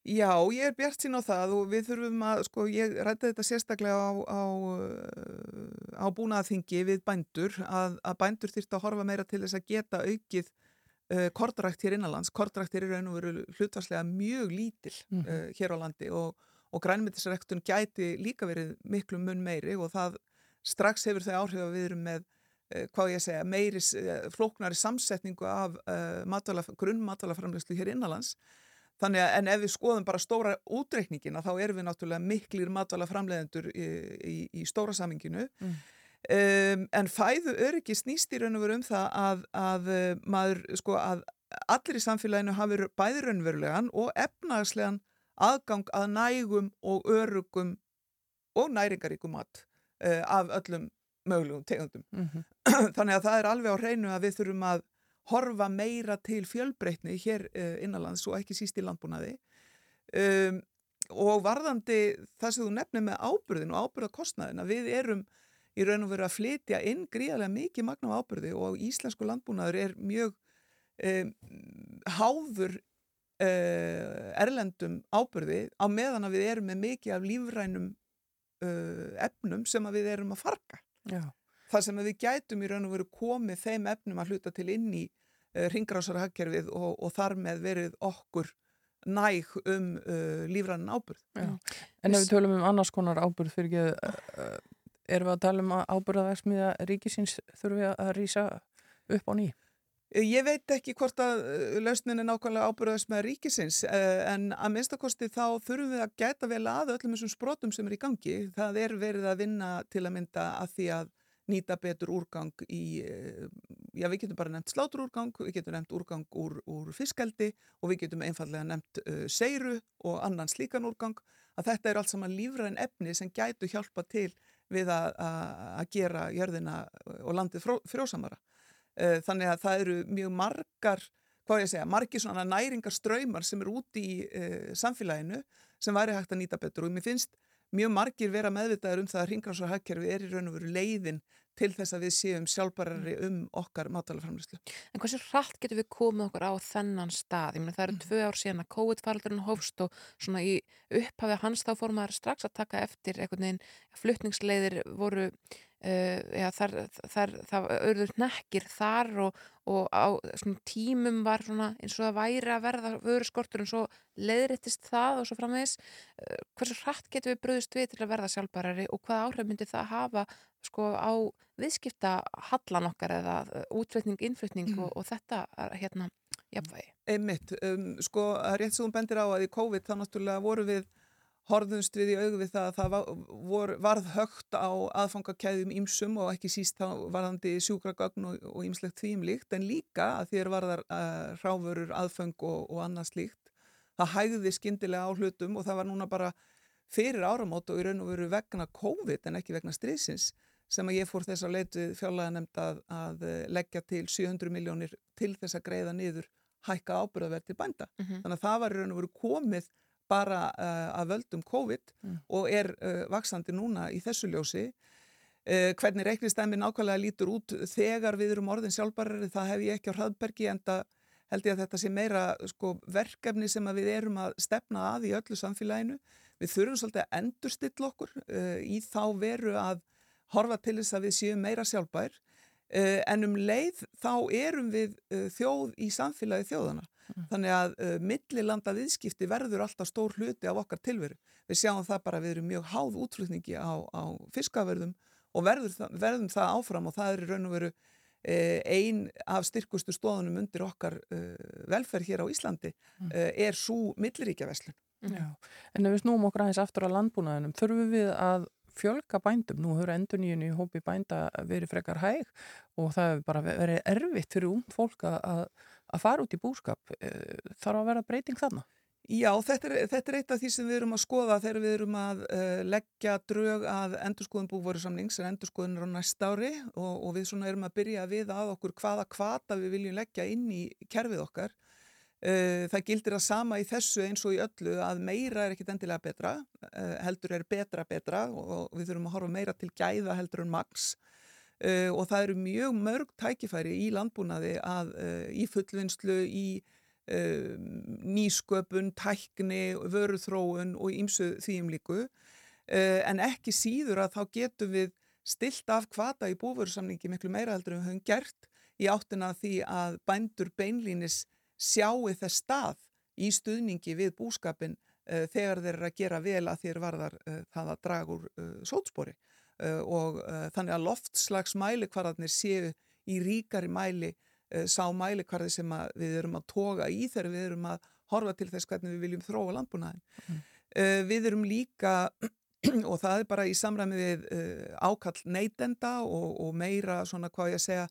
Já, ég er bjart sín á það og við þurfum að, sko, ég rætti þetta sérstaklega á, á, uh, á búnaðaþingi við bændur, að, að bændur þyrft að horfa meira til þess að geta aukið uh, kortrækt hér innanlands. Kortrækt er í raun og veru hlutvarslega mjög lítil uh, hér á landi og, og grænmyndisrektun gæti líka verið miklu mun meiri og það strax hefur þau áhrif að við erum með uh, hvað ég segja, meiri uh, flóknari samsetningu af uh, matvæla, grunnmatvælaframlegslu hér innanlands Þannig að en ef við skoðum bara stóra útreikningina þá erum við náttúrulega miklir matvala framleiðendur í, í, í stóra saminginu. Mm. Um, en fæðu öryggi snýst í raun og veru um það að, að maður, sko, að allir í samfélaginu hafi bæði raunverulegan og efnagslegan aðgang að nægum og örugum og næringaríkum mat uh, af öllum mögulegum tegundum. Mm -hmm. Þannig að það er alveg á hreinu að við þurfum að horfa meira til fjölbreytni hér uh, innanlands og ekki síst í landbúnaði um, og varðandi það sem þú nefnir með ábyrðin og ábyrðakostnaðina, við erum í raun og veru að flytja inn gríðarlega mikið magna á ábyrði og íslensku landbúnaður er mjög um, háður uh, erlendum ábyrði á meðan að við erum með mikið af lífrænum uh, efnum sem að við erum að farga Já. það sem við gætum í raun og veru komið þeim efnum að hluta til inn í uh, ringrásarhagkerfið og, og þar með verið okkur næg um uh, lífrannin ábyrð. Já. En ef við tölum um annars konar ábyrð fyrir ekki, uh, erum við að tala um að ábyrðaverksmiða ríkisins þurfum við að rýsa upp á ný? Ég veit ekki hvort að lausnin er nákvæmlega ábyrðast með ríkisins en að minnstakosti þá þurfum við að gæta vel að öllum þessum sprotum sem er í gangi. Það er verið að vinna til að mynda að því að nýta betur úrgang í, já við getum bara nefnt sláturúrgang, við getum nefnt úrgang úr, úr fiskaldi og við getum einfallega nefnt uh, seiru og annan slíkan úrgang að þetta er allt saman lífræðin efni sem gætu hjálpa til við að gera jörðina og landið frjósamara. Uh, þannig að það eru mjög margar, hvað ég segja, margir svona næringar ströymar sem eru úti í uh, samfélaginu sem væri hægt að nýta betur og mér finnst mjög margir vera meðvitaður um það að ringrásar hagkerfi er í raun og veru leiðin til þess að við séum sjálfbarari um okkar mátalaframlýslu. En hversu hratt getur við komið okkur á þennan stað? Ég meina það eru tvö ár síðan að COVID-faraldurinn hófst og svona í upphafi hans þá fór maður strax að taka eftir einhvern veginn fluttningsleiðir voru Uh, ja, þar, þar, það auðvitað nekkir þar og, og á svona, tímum var svona, eins og það væri að verða vöru skortur en svo leiðrættist það og svo framvegis uh, hversu hratt getur við bröðust við til að verða sjálfbarari og hvað áhrif myndi það hafa sko á viðskipta hallan okkar eða útflutning, innflutning mm. og, og þetta hérna jafnvægi. Einmitt, um, sko að rétt sem hún bendir á að í COVID þá náttúrulega voru við horfðumst við í augu við það að það var, varð högt á aðfangakæðum ímsum og ekki síst þá varðandi sjúkragagn og ímslegt þvíumlíkt en líka að þér varðar uh, ráfurur, aðfang og, og annað slíkt. Það hægði skindilega á hlutum og það var núna bara fyrir áramót og í raun og veru vegna COVID en ekki vegna strísins sem að ég fór þess að leitið fjárlega nefnd að, að leggja til 700 miljónir til þess að greiða niður hækka ábyrðaverð til bænda. Mm -hmm. Þannig að það var í raun og veru komið bara uh, að völdum COVID mm. og er uh, vaksandi núna í þessu ljósi. Uh, hvernig reiknistæmi nákvæmlega lítur út þegar við erum orðin sjálfbarari það hef ég ekki á hraðbergi en það held ég að þetta sé meira sko, verkefni sem við erum að stefna að í öllu samfélaginu. Við þurfum svolítið að endurstilla okkur í þá veru að horfa til þess að við séum meira sjálfbær en um leið þá erum við þjóð í samfélagi þjóðana. Mm. Þannig að millilanda viðskipti verður alltaf stór hluti af okkar tilveru. Við sjáum það bara að við erum mjög háð útflutningi á, á fiskaverðum og verður, verðum það áfram og það er raun og veru eh, ein af styrkustu stóðunum undir okkar uh, velferð hér á Íslandi mm. uh, er svo milliríkja veslun. Já, en ef við snúum okkur aðeins aftur á landbúnaðinum, þurfum við að fjölga bændum, nú hefur endur nýjun í hópi bænda verið frekar hæg og það hefur bara verið erfitt fyrir ung fólk að, að fara út í búskap þarf að vera breyting þannig? Já, þetta er, þetta er eitt af því sem við erum að skoða þegar við erum að uh, leggja drög að endurskoðun búvorusamnings en endurskoðun er á næsta ári og, og við svona erum að byrja við að okkur hvaða kvata við viljum leggja inn í kerfið okkar. Uh, það gildir að sama í þessu eins og í öllu að meira er ekkit endilega betra, uh, heldur er betra betra og við þurfum að horfa meira til gæða heldur en maks og það eru mjög mörg tækifæri í landbúnaði að í fullvinnslu, í Um, nýsköpun, tækni, vöruþróun og ímsu þvíum líku. Uh, en ekki síður að þá getum við stilt af kvata í búvörusamningi miklu meira heldur en við höfum gert í áttina því að bændur beinlínis sjáu þess stað í stuðningi við búskapin uh, þegar þeir eru að gera vel að þeir varðar uh, það að draga úr sótspori og þannig að loftslagsmæli hvarðarnir séu í ríkari mæli Eh, sá mælikvarði sem við erum að toga í þegar við erum að horfa til þess hvernig við viljum þróa landbúnaðin. Mm. Við erum líka, og það er bara í samræmi við ákall neytenda og, og meira svona hvað ég að segja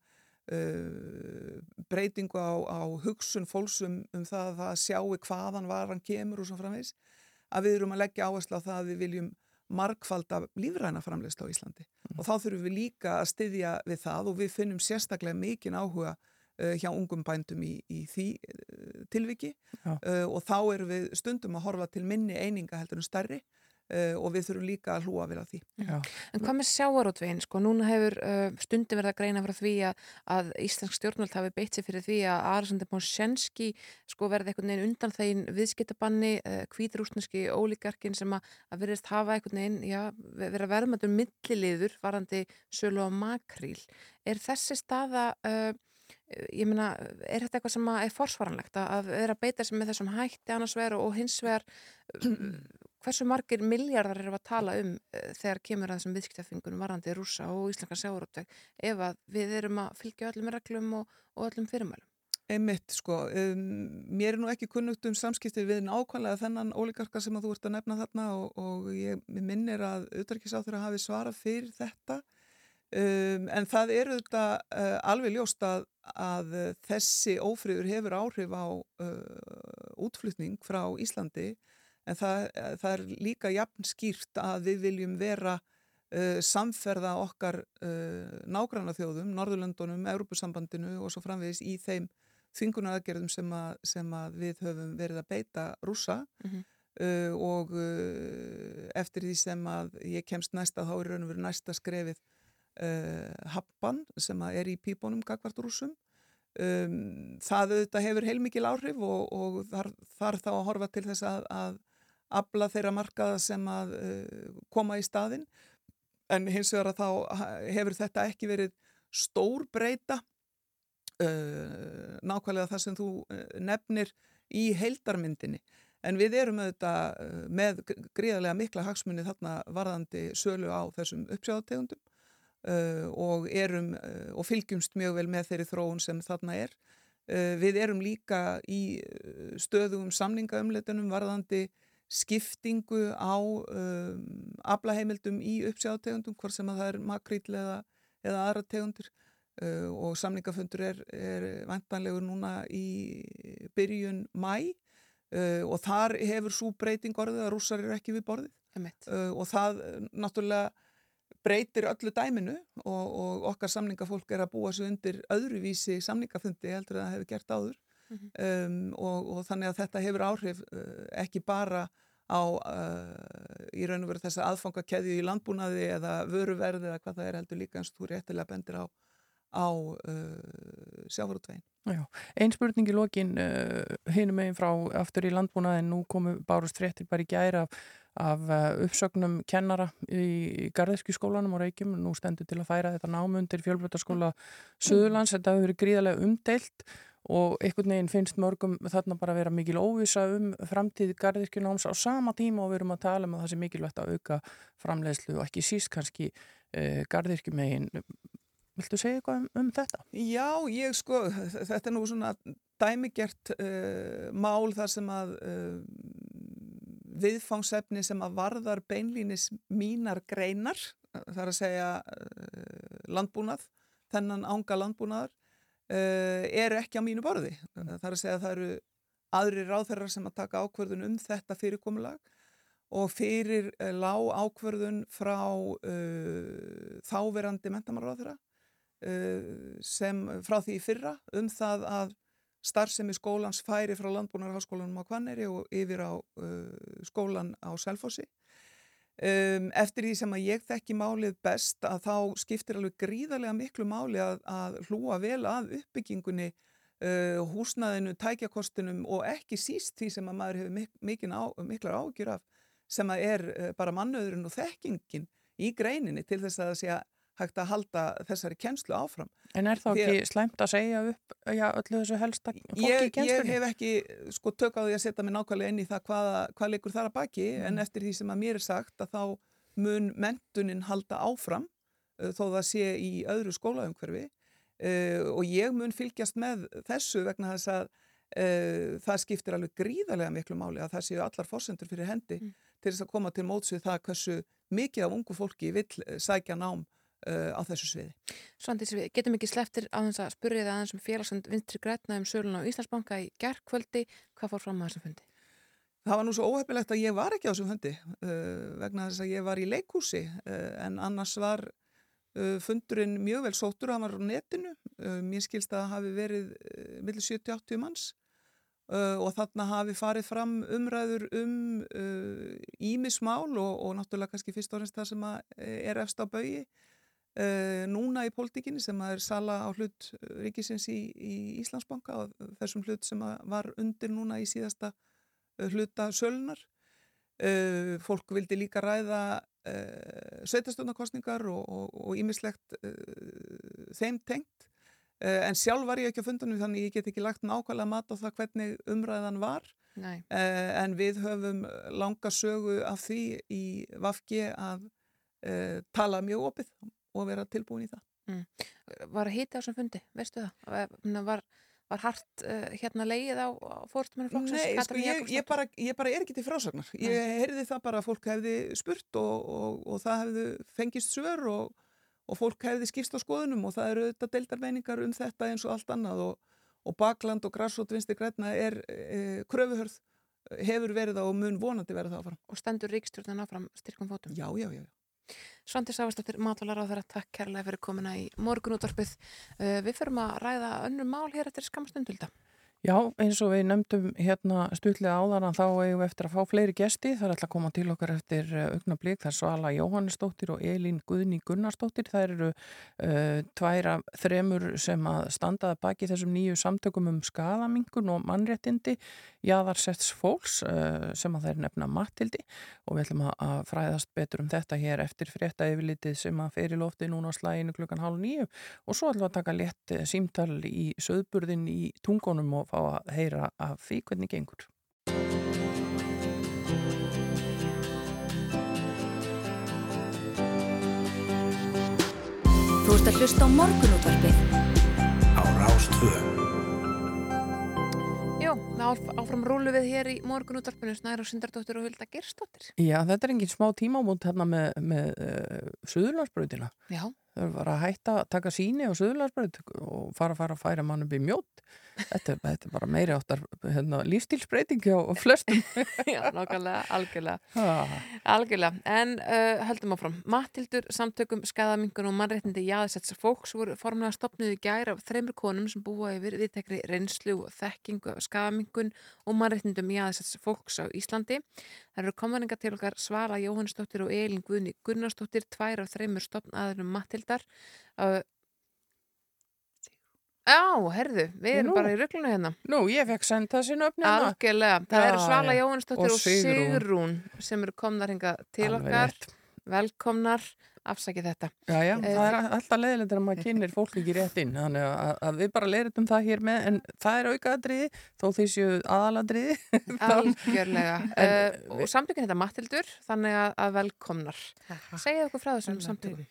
breytingu á, á hugsun fólksum um það að sjáu hvaðan varan kemur og svo framvegs, að við erum að leggja áherslu á það að við viljum markfald af lífræna framlegsla á Íslandi. Mm. Og þá þurfum við líka að styðja við það og við finnum sérstaklega mikinn áhuga uh, hjá ungum bændum í, í því uh, tilviki uh, og þá erum við stundum að horfa til minni eininga heldur en stærri og við þurfum líka að hlúa við að því. Já. En hvað með sjáarótveginn? Sko, núna hefur stundi verið að greina frá því að, að Íslensk stjórnvöld hafi beitt sér fyrir því að Arasandi Mósenski sko, verði einhvern veginn undan þegin viðskiptabanni, kvíðrúsneski ólíkarkin sem að, að verðist hafa einhvern veginn, já, vera verðmættur milliliður varandi sölu á makríl. Er þessi staða uh, ég meina, er þetta eitthvað sem er forsvaranlegt að vera að beita sem með þessum hætti annars veru og hins vegar hversu margir miljardar eru að tala um uh, þegar kemur að þessum viðskiptafingunum varandi rúsa og íslenska sjáurútveg ef að við erum að fylgja öllum reglum og, og öllum fyrirmælum? Einmitt, sko, um, mér er nú ekki kunnugt um samskipti við nákvæmlega þennan ólíkarka sem að þú ert að nefna þarna og, og ég minnir að auðvitað hafi svarað fyrir þetta. Um, en það eru þetta uh, alveg ljóst að, að þessi ófriður hefur áhrif á uh, útflutning frá Íslandi en það, það er líka jafn skýrt að við viljum vera uh, samferða okkar uh, nágranna þjóðum, Norðurlöndunum, Európusambandinu og svo framvegis í þeim þvingunaraðgerðum sem, að, sem að við höfum verið að beita rúsa mm -hmm. og uh, eftir því sem að ég kemst næsta þá er raun og verið næsta skrefið uh, happan sem er í pípunum gagvart rúsum um, það auðvitað hefur heilmikil áhrif og, og þar, þar þá að horfa til þess að, að abla þeirra markaða sem að uh, koma í staðin en hins vegar að þá hefur þetta ekki verið stór breyta uh, nákvæmlega það sem þú nefnir í heildarmyndinni en við erum auðvitað með gríðarlega mikla hagsmunni þarna varðandi sölu á þessum uppsjáðategundum uh, og, erum, og fylgjumst mjög vel með þeirri þróun sem þarna er. Við erum líka í stöðugum samningaumleitunum varðandi skiptingu á um, aflaheimildum í uppsjáðtegundum, hvort sem að það er makrýtl eða, eða aðra tegundir. Uh, og samningafundur er, er vantanlegur núna í byrjun mæ uh, og þar hefur svo breyting orðið að rússar eru ekki við borðið. Uh, og það náttúrulega breytir öllu dæminu og, og okkar samningafólk er að búa svo undir öðruvísi samningafundi heldur að það hefur gert áður mm -hmm. um, og, og þannig að þetta hefur áhrif uh, ekki bara á uh, í raun og veru þess að aðfanga keðju í landbúnaði eða vöruverði eða hvað það er heldur líka eins og þú réttilega bendir á, á uh, sjávarútvegin. Einn spurning í lokin uh, hinum meginn frá aftur í landbúnaðin nú komu bárust fréttir bara í gæra af, af uh, uppsögnum kennara í Garðeskjuskólanum og Reykjum nú stendur til að færa þetta námundir fjölbrötaskóla Suðurlands, þetta hefur verið gríðarlega umdeilt og einhvern veginn finnst mörgum þarna bara að vera mikil óvisa um framtíð gardirkjunáms á sama tíma og við erum að tala um að það sé mikilvægt að auka framleiðslu og ekki síst kannski uh, gardirkjumegin Viltu segja eitthvað um, um þetta? Já, ég sko, þetta er nú svona dæmigert uh, mál þar sem að uh, viðfangsefni sem að varðar beinlínis mínar greinar, þar að segja uh, landbúnað, þennan ánga landbúnaðar, er ekki á mínu borði. Það er að segja að það eru aðri ráðherrar sem að taka ákverðun um þetta fyrirkomulag og fyrir lág ákverðun frá þáverandi mentamarráðherra sem frá því fyrra um það að starfsemi skólans færi frá landbúnarháskólanum á Kvanneri og yfir á uh, skólan á Selfossi. Um, eftir því sem að ég þekki málið best að þá skiptir alveg gríðarlega miklu máli að, að hlúa vel að uppbyggingunni, uh, húsnaðinu, tækjakostunum og ekki síst því sem að maður hefur mik á, miklar ágjur af sem að er uh, bara mannöðurinn og þekkingin í greininni til þess að það sé að hægt að halda þessari kennslu áfram. En er þá ekki Því, slæmt að segja upp já, öllu þessu helsta fólki ég, í kennslunni? Ég hef ekki sko tök á því að setja mig nákvæmlega inn í það hvað, hvað leikur þar að baki mm. en eftir því sem að mér er sagt að þá mun mentunin halda áfram uh, þó það sé í öðru skólaumhverfi uh, og ég mun fylgjast með þessu vegna þess að uh, það skiptir alveg gríðarlega miklu máli að það séu allar fórsendur fyrir hendi mm. til þess að koma til mótsvið það hversu mikið af ungu fólki vil sækja nám uh, á þessu sviði. Svandis, við getum ekki sleftir á þess að spurja það aðeins um félagsand vinstri grætna um sölun á Íslandsbanka í gerðkvöldi. Hvað fór fram á þessum fundi? Það var nú svo óhefilegt að ég var ekki á þessum fundi uh, vegna þess að ég var í leikhúsi uh, en annars var uh, fundurinn mjög vel sóttur, hann var á netinu. Uh, mér skilst að það hafi verið millir 70-80 manns og þarna hafi farið fram umræður um ímismál og, og náttúrulega kannski fyrst og fremst það sem er efst á baui Uh, núna í pólitíkinni sem er sala á hlut eh, ríkisins í, í Íslandsbanka og þessum hlut sem var undir núna í síðasta uh, hluta sölunar uh, fólk vildi líka ræða sveitastöndakostningar og ímislegt þeim tengt. En sjálf var ég ekki á fundunum þannig ég get ekki lagt nákvæmlega mat á það hvernig umræðan var. En við höfum langa sögu af því í Vafgi að tala mjög opið og vera tilbúin í það. Mm. Var að hýta á þessum fundi, veistu það? Var, var hart uh, hérna leið á, á fórstuminu flokksins? Nei, sko, ég, ég, bara, ég bara er ekki til frásagnar. Ég Nei. heyrði það bara að fólk hefði spurt og, og, og það hefði fengist svör og, og fólk hefði skipst á skoðunum og það eru þetta deildarveiningar um þetta eins og allt annað og bakland og græsótt vinsti græna er e, kröfuhörð hefur verið á og mun vonandi verið það áfram. Og stendur ríkstjórnan áfram styrkum fótum? Já, já, já. Svandi Sávarsdóttir, matvalar á þeirra takk kærlega fyrir komina í morgunútvarpið. Uh, við förum að ræða önnum mál hér eftir skamstundulda. Já, eins og við nefndum hérna stutlega áðan að þá eigum við eftir að fá fleiri gesti. Það er alltaf að koma til okkar eftir eh, augnablík. Það er Svala Jóhannesdóttir og Elín Guðni Gunnarsdóttir. Það eru uh, tværa þremur sem að standaða baki þessum nýju samtökum um skadamingun og mannréttindi jaðarsetts fólks uh, sem að þeir nefna Matildi og við ætlum að fræðast betur um þetta hér eftir frétta yfirlitið sem að fer í lofti núna á slæginu klukkan hálf nýju og svo ætlum fá að heyra af því hvernig gengur. Þú ert að hlusta á morgunútvarpið á Rástvöðu. Jó, áfram rúlu við hér í morgunúttarpinu Snæra Sindardóttir og Hulda Gerstóttir. Já, þetta er engin smá tímamónt hérna með, með uh, Suðurlandsbröðina. Já. Þau var að hætta að taka síni á Suðurlandsbröð og fara að fara að færa mann upp í mjótt. Þetta, þetta er bara meiri áttar hérna, lífstílsbreytingi á flestum. Já, nákvæmlega, algjörlega. Ha. Algjörlega, en uh, höldum áfram. Mattildur, samtökum, skadamingun og mannréttindi jáðsets fólks voru formlega stopnuð í gær af þreymur konum sem búa yfir viðtekri reynslu og þekkingu af skadamingun og mannréttindum jáðsets fólks á Íslandi. Það eru komvaninga til okkar Svala Jóhannsdóttir og Elin Guðni Gunnarsdóttir, tvær af þreymur stopnaðurum Mattildar. Uh, Já, herðu, við erum Nú. bara í rugglunu hérna. Nú, ég fekk senda þessi nöfni hérna. Algjörlega, það eru Já, Svala já. Jóhannsdóttir og Og Sigrún. Sigrún sem eru komnar hinga til Alveg okkar. rétt. Velkomnar, afsakið þetta. Já, já, Eh, það er alltaf leiðilegt að maður kynir fólk ekki rétt inn, þannig að, að við bara leiðum það hér með, en það er aukaðadriði, þó því séu aðaladriði. Algjörlega. En, uh, og samtökin þetta Mattildur, þannig að, að velkomnar. Segja okkur frá þessum samtökum.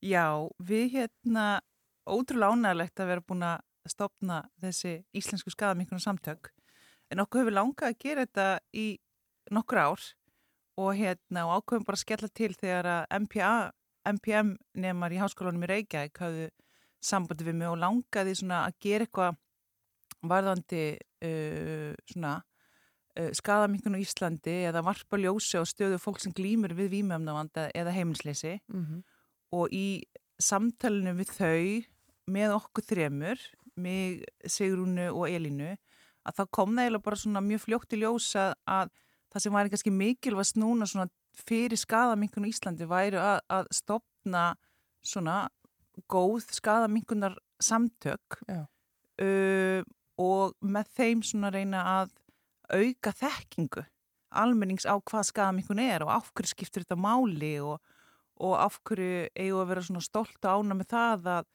Já, við hérna ótrúlega ánægilegt að vera búin að stopna þessi íslensku skadaminkunar samtök en okkur hefur langað að gera þetta í nokkur ár og hérna og ákveðum bara að skella til þegar að MPA, MPM nefnar í háskólanum í Reykjavík hafðu sambandi við mig og langaði að gera eitthvað varðandi uh, svona uh, skadaminkunar í Íslandi eða varpa ljósi á stöðu fólk sem glýmur við vímöfnavanda eða heimilsleysi Mhm. Og í samtalenu við þau með okkur þremur, mig, Sigrúnu og Elínu, að það kom það bara svona mjög fljótt í ljósa að það sem væri kannski mikilvægst núna svona fyrir skadaminkunum í Íslandi væri að, að stopna svona góð skadaminkunar samtök uh, og með þeim svona reyna að auka þekkingu almennings á hvað skadaminkun er og af hverju skiptir þetta máli og og af hverju eigum að vera svona stolt og ána með það að,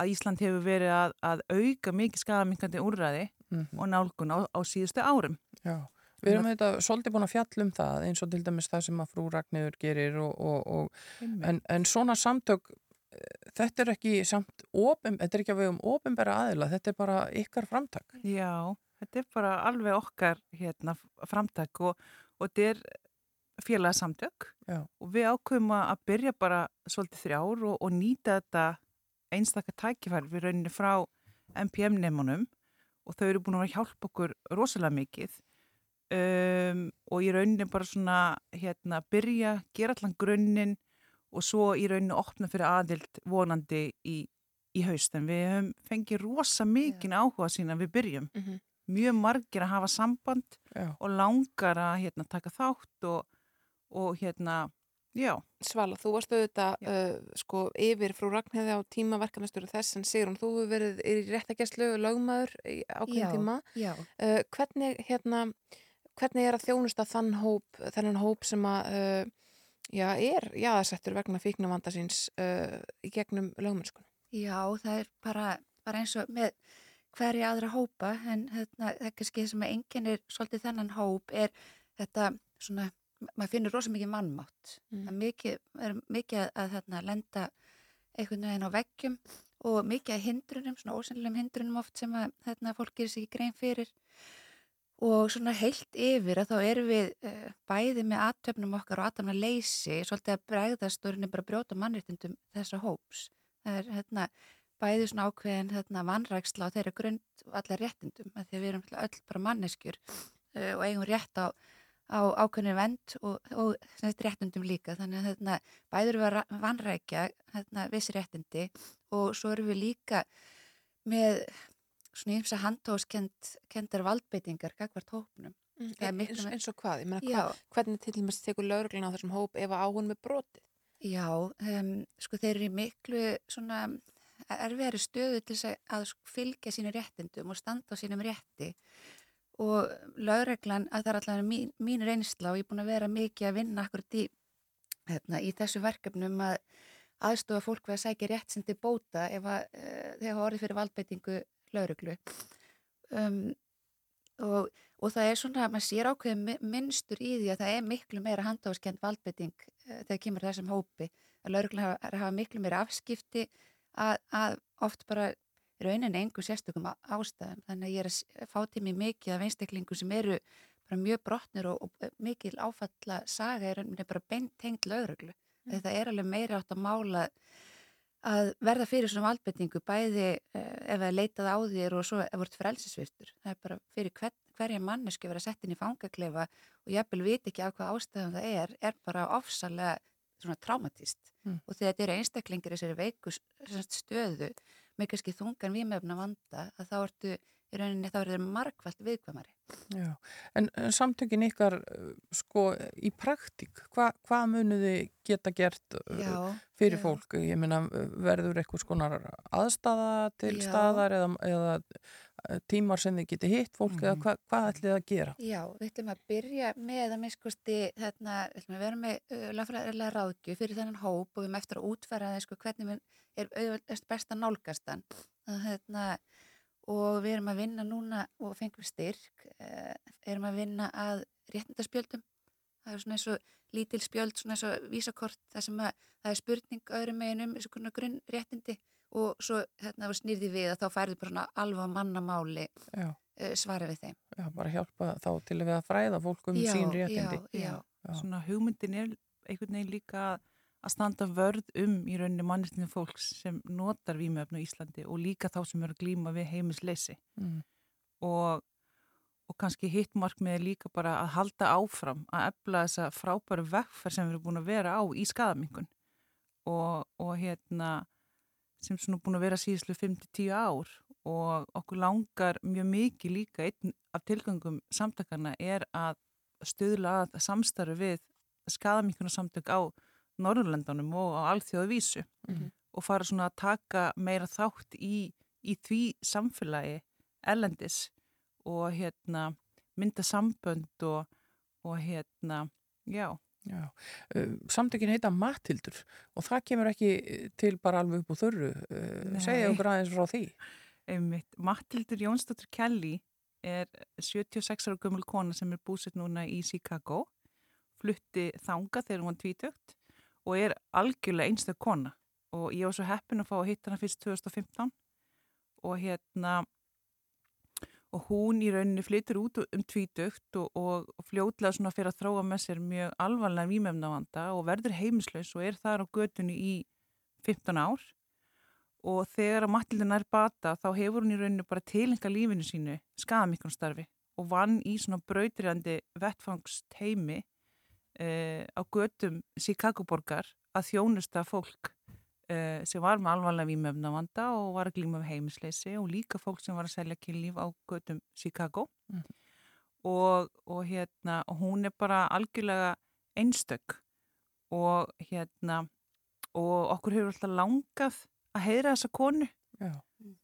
að Ísland hefur verið að, að auka mikið skadaminkandi úrræði Mhm. og nálgun á, á síðustu árum. Já, við erum þetta svolítið búin að fjalla um það eins og til dæmis það sem að frú Ragnhildur gerir og, og, og en, en svona samtök eh, þetta er ekki samt opin, þetta er ekki að við um ofinbæra aðila, þetta er bara ykkar framtak. Já, þetta er bara alveg okkar hérna, framtak og, og þetta er félagsamtök Já. og við ákveðum að byrja bara svolítið þrjár og, og nýta þetta einstakar tækifæri við rauninni frá MPM-nefnunum og þau eru búin að hjálpa okkur rosalega mikið um, og í rauninni bara svona hérna byrja, gera allan grunninn og svo í rauninni opna fyrir aðild vonandi í, í haust en við höfum fengið rosa mikinn áhuga sína við byrjum Mhm. mjög margir að hafa samband Já. og langar að hérna, taka þátt og, og hérna, já Svala, þú varst auðvitað uh, sko yfir frú Ragnheiði á tíma verkefnastöru þess en Sigrun, þú hefur verið í réttagjastlu lögmaður í ákveðin Já, tíma. já. Uh, hvernig, hérna, hvernig er að þjónusta þann hóp, þennan hóp sem að, uh, já, er jáðarsettur vegna fíknavanda síns uh, í gegnum lögmennskun? Já, það er bara, bara eins og með hverja aðra hópa en hérna, það er kannski sem að enginnir svolítið þennan hóp er þetta svona, maður finnur rosa mikið mannmátt. Mm. Það er mikið, er mikið að hérna, lenda einhvern veginn á veggjum og mikið að hindrunum, svona ósynlegum hindrunum oft sem að hérna, fólk gerir sig ekki grein fyrir og svona heilt yfir að þá erum við uh, bæði með aðtöfnum okkar og aðtöfna leysi svolítið að bregðast og rauninni bara brjóta mannréttindum þessa hóps. Það er hérna bæði svona ákveðin hérna vannræksla á þeirra grund og allar réttindum að því að við erum öll bara manneskjur uh, og eigum rétt á, á ákveðinu vend og, og þessi réttindum líka þannig að hérna, bæði erum við að vannrækja hérna, vissi réttindi og svo erum við líka með svona eins að handtóskendar valdbeitingar gagvart hópnum. Mm, er eins, eins og hvað? Meina, hva, hvernig til dæmis tekur lögreglun á þessum hóp ef að áhun með brotið? Já, um, sko þeir eru í miklu svona erfiðari stöðu til að- fylgja sínu réttindum og standa á sínum rétti og lögreglan, að það er alltaf mín, mín reynsla og ég er búin að vera mikið að vinna akkurat í, hérna, í þessu verkefnum að aðstofa fólk við að sækja rétt sem til bóta ef að uh, þeir hafa orðið fyrir valdbeitingu lögreglu. Um, og, og það er svona, maður sér ákveðin minnstur í því að það er miklu meira handháskend valdbeiting uh, þegar kemur þessum hópi. Að lauruglan hafa, hafa miklu meira afskipti að, að oft bara rauninni engu sérstökum ástæðum þannig að ég er að fá til mig mikið af einstaklingu sem eru bara mjög brotnir og, og mikil áfalla saga er rauninni bara beint tengt lauruglu Mm. þetta er alveg meira átt að mála að verða fyrir svona valdbendingu bæði uh, ef það leitað á þér og svo ef það vart frelsisvistur. Það er bara fyrir hver, hverja mannesku verið að setja inn í fangaklefa og jafnvel viti ekki af hvað ástæðum það er, er bara ofsalega svona traumatist. Mm. Og þegar þetta eru einstaklingar í þessari veiku s- sem sagt stöðu með kannski þungan vímefna vanda að þá ertu í rauninni þá eru þeir margvælt viðkvæmari. Já, en en samtökin ykkar uh, sko í praktík, hva, hvað munuði geta gert uh, Já, fyrir já. fólk? Ég meina verður eitthvað skonar aðstafa til Já. staðar eða, eða uh, tímar sem þið geti hitt fólk eða hva, hvað ætlið að gera? Já, við ætlum að byrja með að miskusti, hérna, við ætlum að vera með uh, lagfræðilega ráðgjöf fyrir þennan hóp og við erum eftir að útfæra það, sko, hvernig er auðvitað best að nálgast hann. Að, hérna, og við erum að vinna núna og fengum styrk, uh, erum að vinna að réttindaspjöldum. Það er svona eins og lítil spjöld, svona eins og vísakort, það sem að það er spurning öðrum megin um eins og konar grunn réttindi og svo hérna, snýrði við að þá færðu bara svona alfa mannamáli Já. uh, svara við þeim. Já, bara hjálpa þá til við að fræða fólk um Já, sín réttindi. já, já. Já. Svona hugmyndin er einhvern veginn líka að standa vörð um í rauninni mannirtinu fólks sem notar vímöfnu í Íslandi og líka þá sem eru að glíma við heimisleysi Mm. og, og kannski hitt markmið er líka bara að halda áfram að efla þessa frábæru vegferð sem við erum búin að vera á í skadamingun og, og hérna sem svona búin að vera síðslu 5-10 ár og okkur langar mjög mikið líka einn af tilgangum samtakana er að stöðla að samstarfi við skadamíkunar samtök á Norðurlandunum og á alþjóðu vísu Mhm. og fara svona að taka meira þátt í, í því samfélagi erlendis og hérna mynda sambönd og, og hérna, já. Já, uh, samtökin heita Matildur og það kemur ekki til bara alveg upp úr þörru. Uh, Nei. segja okkur aðeins frá því. Einmitt. Matildur Jónsdóttir Kelly er 76 ára gömul kona sem er búsett núna í Chicago, flutti þanga þegar hún var tvítökt og er algjörlega einstök kona. Og ég var svo heppin að fá að hitta hana fyrst 2015 og hérna og hún í rauninni flytur út um tvítökt og, og, fljótlega svona fyrir að þróa með sér mjög alvarlega vímefnavanda og verður heimislaus og er þar á götunni í 15 ár. Og þegar að Matildin er bata þá hefur hún í rauninu bara tilenga lífinu sínu skadamiklumstarfi og vann í svona brautirjandi vettfangsteimi eh, á götum Chicago-borgar að þjónusta fólk eh, sem var með alvarlega vímöfnavanda og var að glíma við heimisleysi og líka fólk sem var að selja kynlíf á götum Chicago Mhm. og, og hérna hún er bara algjörlega einstök og hérna og okkur hefur alltaf langað að heyra þessa konu Já.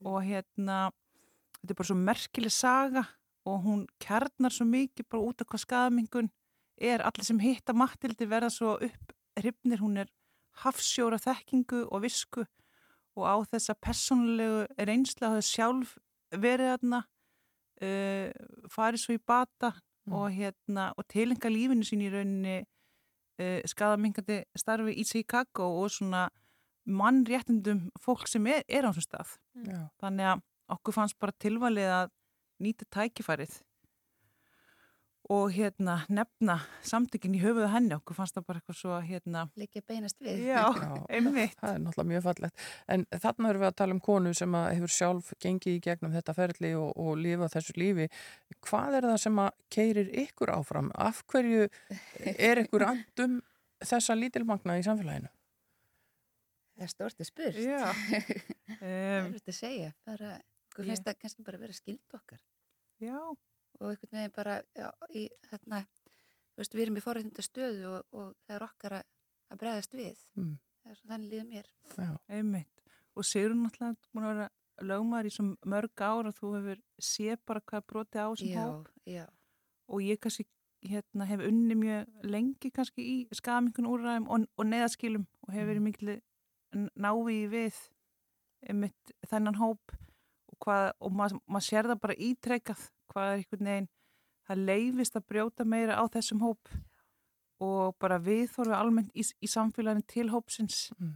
og hérna þetta er bara svo merkileg saga og hún kjarnar svo mikið bara út af hvað skadamingun er allir sem hitta Matildi verða svo upp hrifnir, hún er hafsjóra þekkingu og visku og á þessa persónulegu reynsla hafa sjálf verið þarna uh, farið svo í bata og hérna og tilenga lífinu sín í rauninni uh, skadamingandi starfi í Chicago og svona mannréttundum fólk sem er, er á þessum stað. Já. Þannig að okkur fannst bara tilvalið að nýta tækifærið og hérna nefna samtökin í höfuðu henni okkur fannst það bara eitthvað svo hérna Likja beinast við. Já, einmitt. Það er náttúrulega mjög fallegt. En þarna erum við að tala um konu sem að hefur sjálf gengið í gegnum þetta ferli og, og lifa þessu lífi. Hvað er það sem að keirir ykkur áfram? Af hverju er ykkur andum þessa lítilmagna í samfélaginu? Það er stort að spurt. Já. Það er þetta að segja. Bara, Ég- finnst það kannski bara vera skild okkar. Já. Og einhvern veginn bara, já, í þarna, þú veist, við erum í forrættinda stöðu og, og það er okkar að, að bregðast við. Mm. Er þannig líður mér. Já. Einmitt. Og Sigrun náttúrulega búin að vera lögmaður í svo mörg ára og þú hefur séð bara hvað brotið á sem Já, hóp. já. Og ég kannski hérna, hef unni mjög lengi kannski í skamingun úrræðum og, og neðaskilum og hefur verið miklu návi við einmitt þennan hóp hvað, og maður mað sér það bara ítrekkað hvað er einhvern veginn það leifist að brjóta meira á þessum hóp og bara við þorfum almennt í, í samfélaginu til hópsins Mm.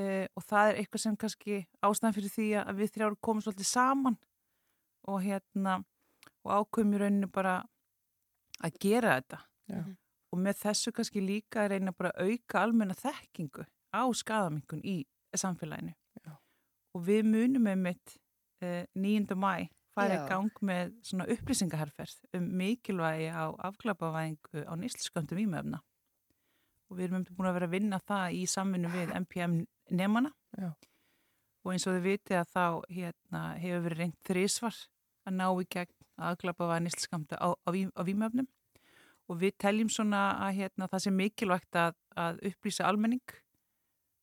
uh, og það er eitthvað sem kannski ástæðan fyrir því að við þrjáru komum svolítið saman og hérna og ákveðum í rauninu bara að gera þetta Já. og með þessu kannski líka að reyna bara að auka almenna þekkingu á skadamingun í samfélaginu Já. og við munum með mitt 9. mæ farið í gang með svona upplýsingaherferð um mikilvægi á afklapavæðingu á nýslisköndum ímöfna og við erum búin að vera að vinna það í samvinnu við MPM nefnana og eins og þið viti að þá hérna, hefur verið reynd þrísvar að ná í gegn afklapavæði nýsliskamta á, á, á ímöfnum og við teljum svona að hérna, það sé mikilvægt að, að upplýsa almenning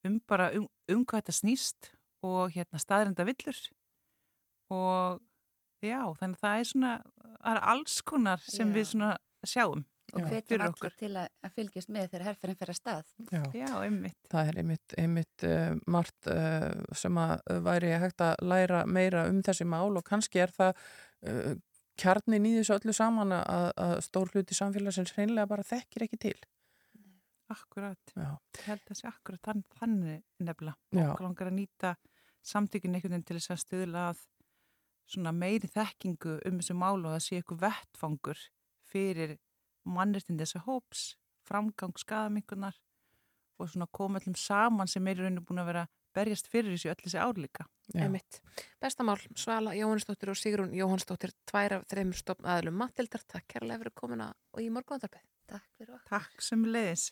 um bara um, um hvað þetta snýst og hérna staðrenda villur og Já, þannig að það er svona, það er alls konar sem Já. við svona sjáum. Og hvetjum allir til að, að fylgjast með þegar herrferðin fer að stað. Já, Já einmitt. Það er einmitt, einmitt uh, margt uh, sem að væri hægt að læra meira um þessi mál og kannski er það uh, kjarnin í þessu öllu saman að, að stór hluti samfélagsins hreinlega bara þekkir ekki til. Akkurat. Ég held að það sé akkurat þann, þannig nefnilega. Og langar að nýta samtökinn einhvern veginn til þess að stuðla að svona meiri þekkingu um þessu málu og það sé eitthvað vettfangur fyrir mannirtinn þessu hóps, framgang skadamingunar og svona koma allum saman sem er í rauninu búin að vera berjast fyrir þessu öll þessi árlíka. Bestamál, Svala Jóhannsdóttir og Sigrun Jóhannsdóttir, tvær af þreymur stofn aðlum Matildar, takk kærlega fyrir komina og í morgunandarbeð. Takk fyrir okkur. Takk sem leiðis.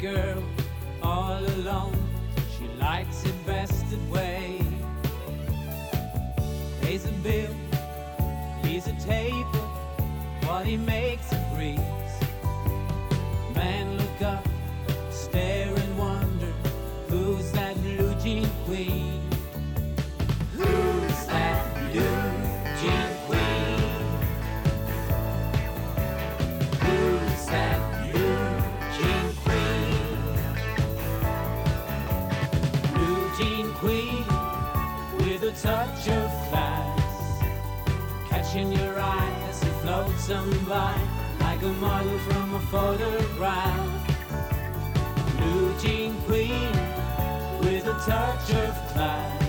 Girl all alone. She likes it best that way. Pays a bill, leaves a table, what he makes a breeze. Catching your eye as it floats on by Like a model from a photograph. Blue jean queen with a touch of class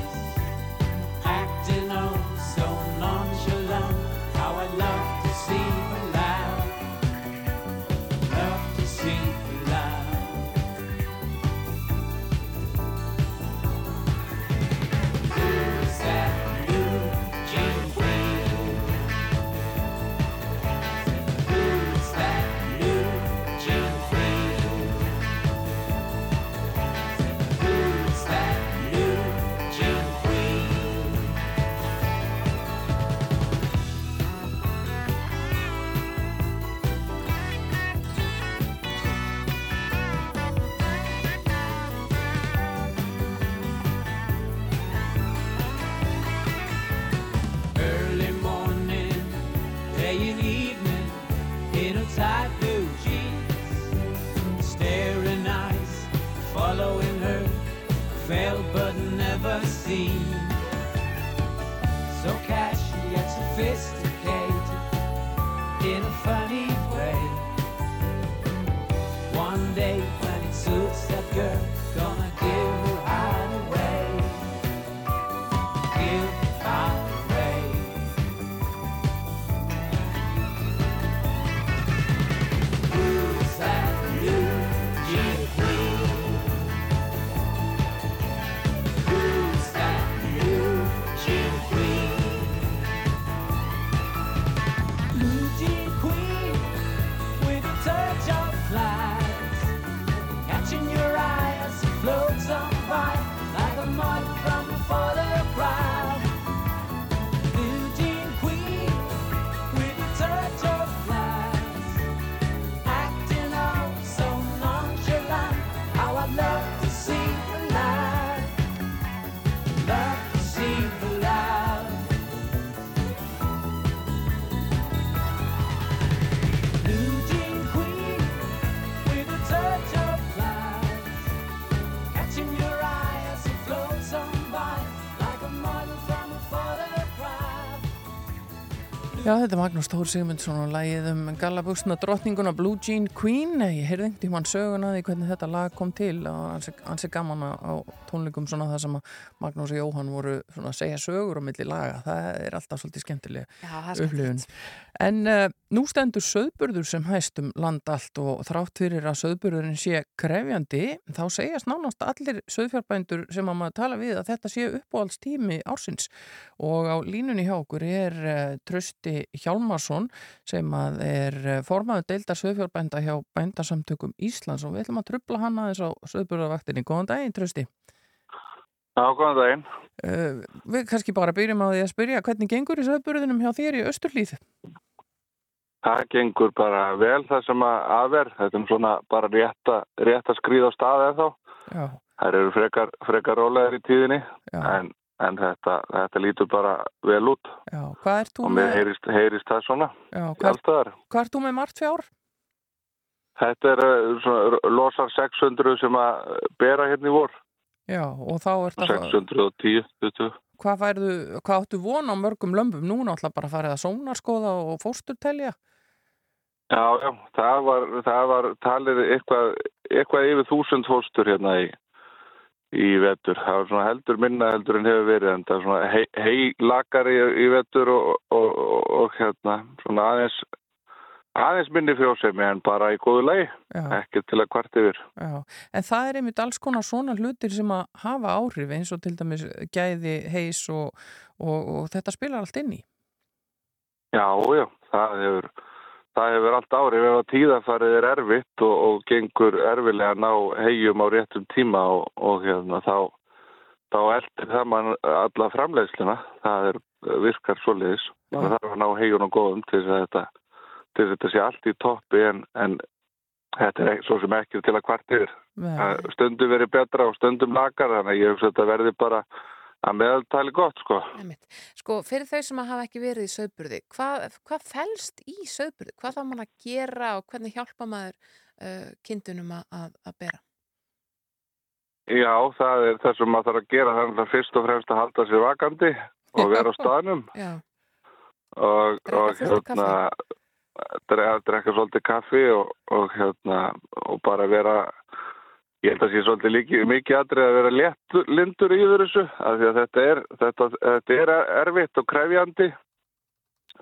Acting oh so nonchalant How I love Já, þetta er Magnús Tór Sigmundsson og lagið um gallabuxna drottninguna Blue Jean Queen. Ég heyrði einhvern tímann söguna því hvernig þetta lag kom til og hans, hans er gaman á tónleikum svona það sem að Magnús og Jóhann voru svona að segja sögur á milli laga. Það er alltaf svolítið skemmtilega upplifun. En uh, nú stendur söðburður sem hæst um land allt og þrátt fyrir að söðburðurinn sé krefjandi, þá segjast nánast allir söðfjárbændur sem að maður tala við að þetta sé uppáhaldstími ársins og á línunni hjá okkur er uh, Trösti Hjálmarsson sem að er uh, formaður deildar söðfjárbænda hjá bændasamtökum Íslands og við ætlum að trubla hann aðeins á söðburðarvaktinni. Góðan daginn Trösti. Já, góðan daginn. Uh, við kannski bara byrjum á því að spyrja hvernig gengur í söðburðinum hjá þér í Östurlíð? Það gengur bara vel það sem að aðver. Þetta er svona bara rétt að, rétt að skrýða á staði en þá. Það eru frekar, frekar rólegar í tíðinni en, en þetta, þetta lítur bara vel út. Já, hvað ert þú Og mér heyrist, heyrist það svona. Já, hvað, hvað ert þú með margt fjár? Þetta er uh, svona, losar 600 sem að bera hérna í vor. Já, og þá ert að... 610, 20. Hvað, færðu, hvað áttu von á mörgum lömbum? Nú náttúrulega bara farið að sónarskoða og fósturtelja? Já, já, það var, það var talið eitthvað, eitthvað yfir þúsund fóstur hérna í, í vetur. Það var svona heldur minna heldur en hefur verið en það er svona hei, heilakari í, í vetur og, og, og, og hérna svona aðeins, aðeins minni frjósemi en bara í góðu lagi, ekki til að kvart yfir. Já, en það er einmitt alls konar svona hlutir sem að hafa áhrif eins og til dæmis gæði, heis og, og, og þetta spilar allt inn í. Já, já, það hefur, það hefur allt árið ef að tíðafarið er erfitt og, og gengur erfilega að ná hegjum á réttum tíma og, og hérna þá, þá eldir það mann alla framleiðsluna, það er, virkar svoleiðis. Það þarf að ná hegjum og góðum til þess að þetta, þetta sé allt í toppi en, en þetta er svo sem ekki til að kvart yfir. Það Stundum verið betra og stundum lakar þannig að ég hugsa að þetta verði bara að meðaltali gott sko. Sko, fyrir þau sem að hafa ekki verið í söðburði, hvað, hvað felst í söðburði? Hvað þarf mann að gera og hvernig hjálpa maður uh, kindunum að, að, að bera? Já, það er það sem maður þarf að gera þannig að fyrst og fremst að halda sér vakandi og vera á staðnum Já, og, og hérna drekka, drekka svolítið kaffi og, og hérna og bara vera ég held að sé svolítið líki, mikið atrið að vera létt, lindur yfir þessu af því að þetta er, þetta, þetta er erfitt og krefjandi.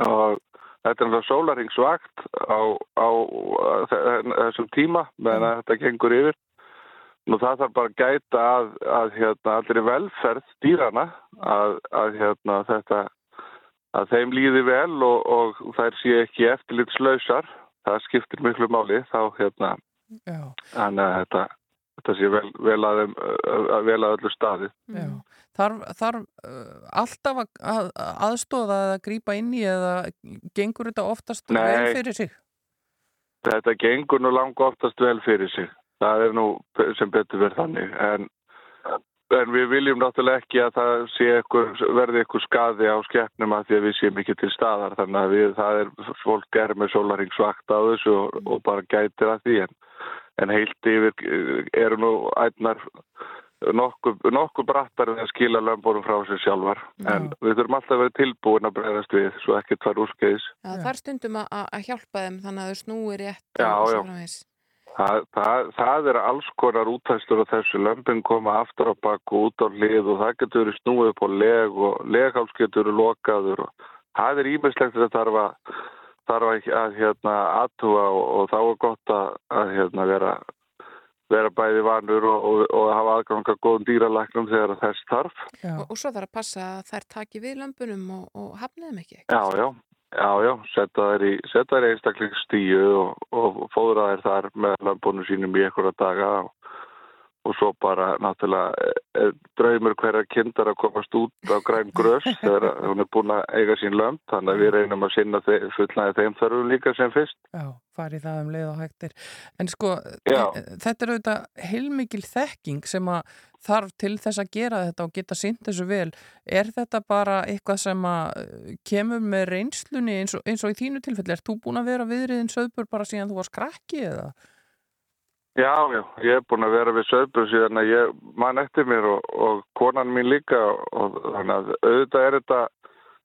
Og þetta er náttúrulega sólaringsvakt á, á þessum tíma meðan að þetta gengur yfir. Nú það þarf bara að gæta að, að hérna, allir velferð dýrana að, að hérna, þetta, að þeim líði vel og, og þær sé ekki eftirlitslausar. Það skiptir miklu máli þá hérna, þannig að þetta, þetta sé vel, vel, að, að, vel að öllu staði. Já. Þarf, þarf alltaf að, að aðstóða eða grípa inn í eða gengur þetta oftast Nei. vel fyrir sig? Þetta gengur nú langa oftast vel fyrir sig. Það er nú sem betur verð þannig. En, en við viljum náttúrulega ekki að það ykkur, verði ykkur skaði á skeppnum að því að við séum ekki til staðar. Þannig að við, það er, fólk er með sólaringsvakt á þessu og, og bara gætir að því. En, en heilt yfir eh, eru nú ætnar nokkuð nokku brattar við að skila lömbunum frá sér sjálfar. En við þurfum alltaf að vera tilbúin að bregðast við svo ekkert var úrskeiðis. Já, það er stundum að, að hjálpa þeim þannig að þau snúi rétt Já, og já. Það, það, það er alls konar útæstur á þessu lömpin koma aftur á bakku út á hlið og það getur verið snúið upp á leg og legháls getur verið lokaður og það er ímestlegt þetta þarf að, þarf að, að hérna, aðtúa og, og þá er gott að, að hérna, vera, vera bæði vanur og, og, og hafa aðgang að góðum dýralæknum þegar þess þarf. Og, og svo þarf að passa að þær taki við lömbunum og, og hafna þeim ekki. Já, já, já, já, setja þær í, setja þær í einstaklingstíu og, og fóðra þær þar með lömbunum sínum í einhverja daga og, og svo bara náttúrulega e, e, draumur hverja kindar að komast út á græn grös þegar hún er búin að eiga sín lömb, þannig að við reynum að sinna þe fullnaði þeim þarfum líka sem fyrst. Já, farið það um leið og hægtir. En sko, Já. þetta er auðvitað heilmikil þekking sem að þarf til þess að gera þetta og geta sýnt þessu vel. Er þetta bara eitthvað sem að eh, kemur með reynslunni eins og, eins og í þínu tilfelli? Er þú búin að vera viðriðin söðbur bara síðan þú var skrakki eða? Já, já, ég er búin að vera við söðbur síðan að ég man eftir mér og, og konan mín líka og þannig að auðvitað er þetta,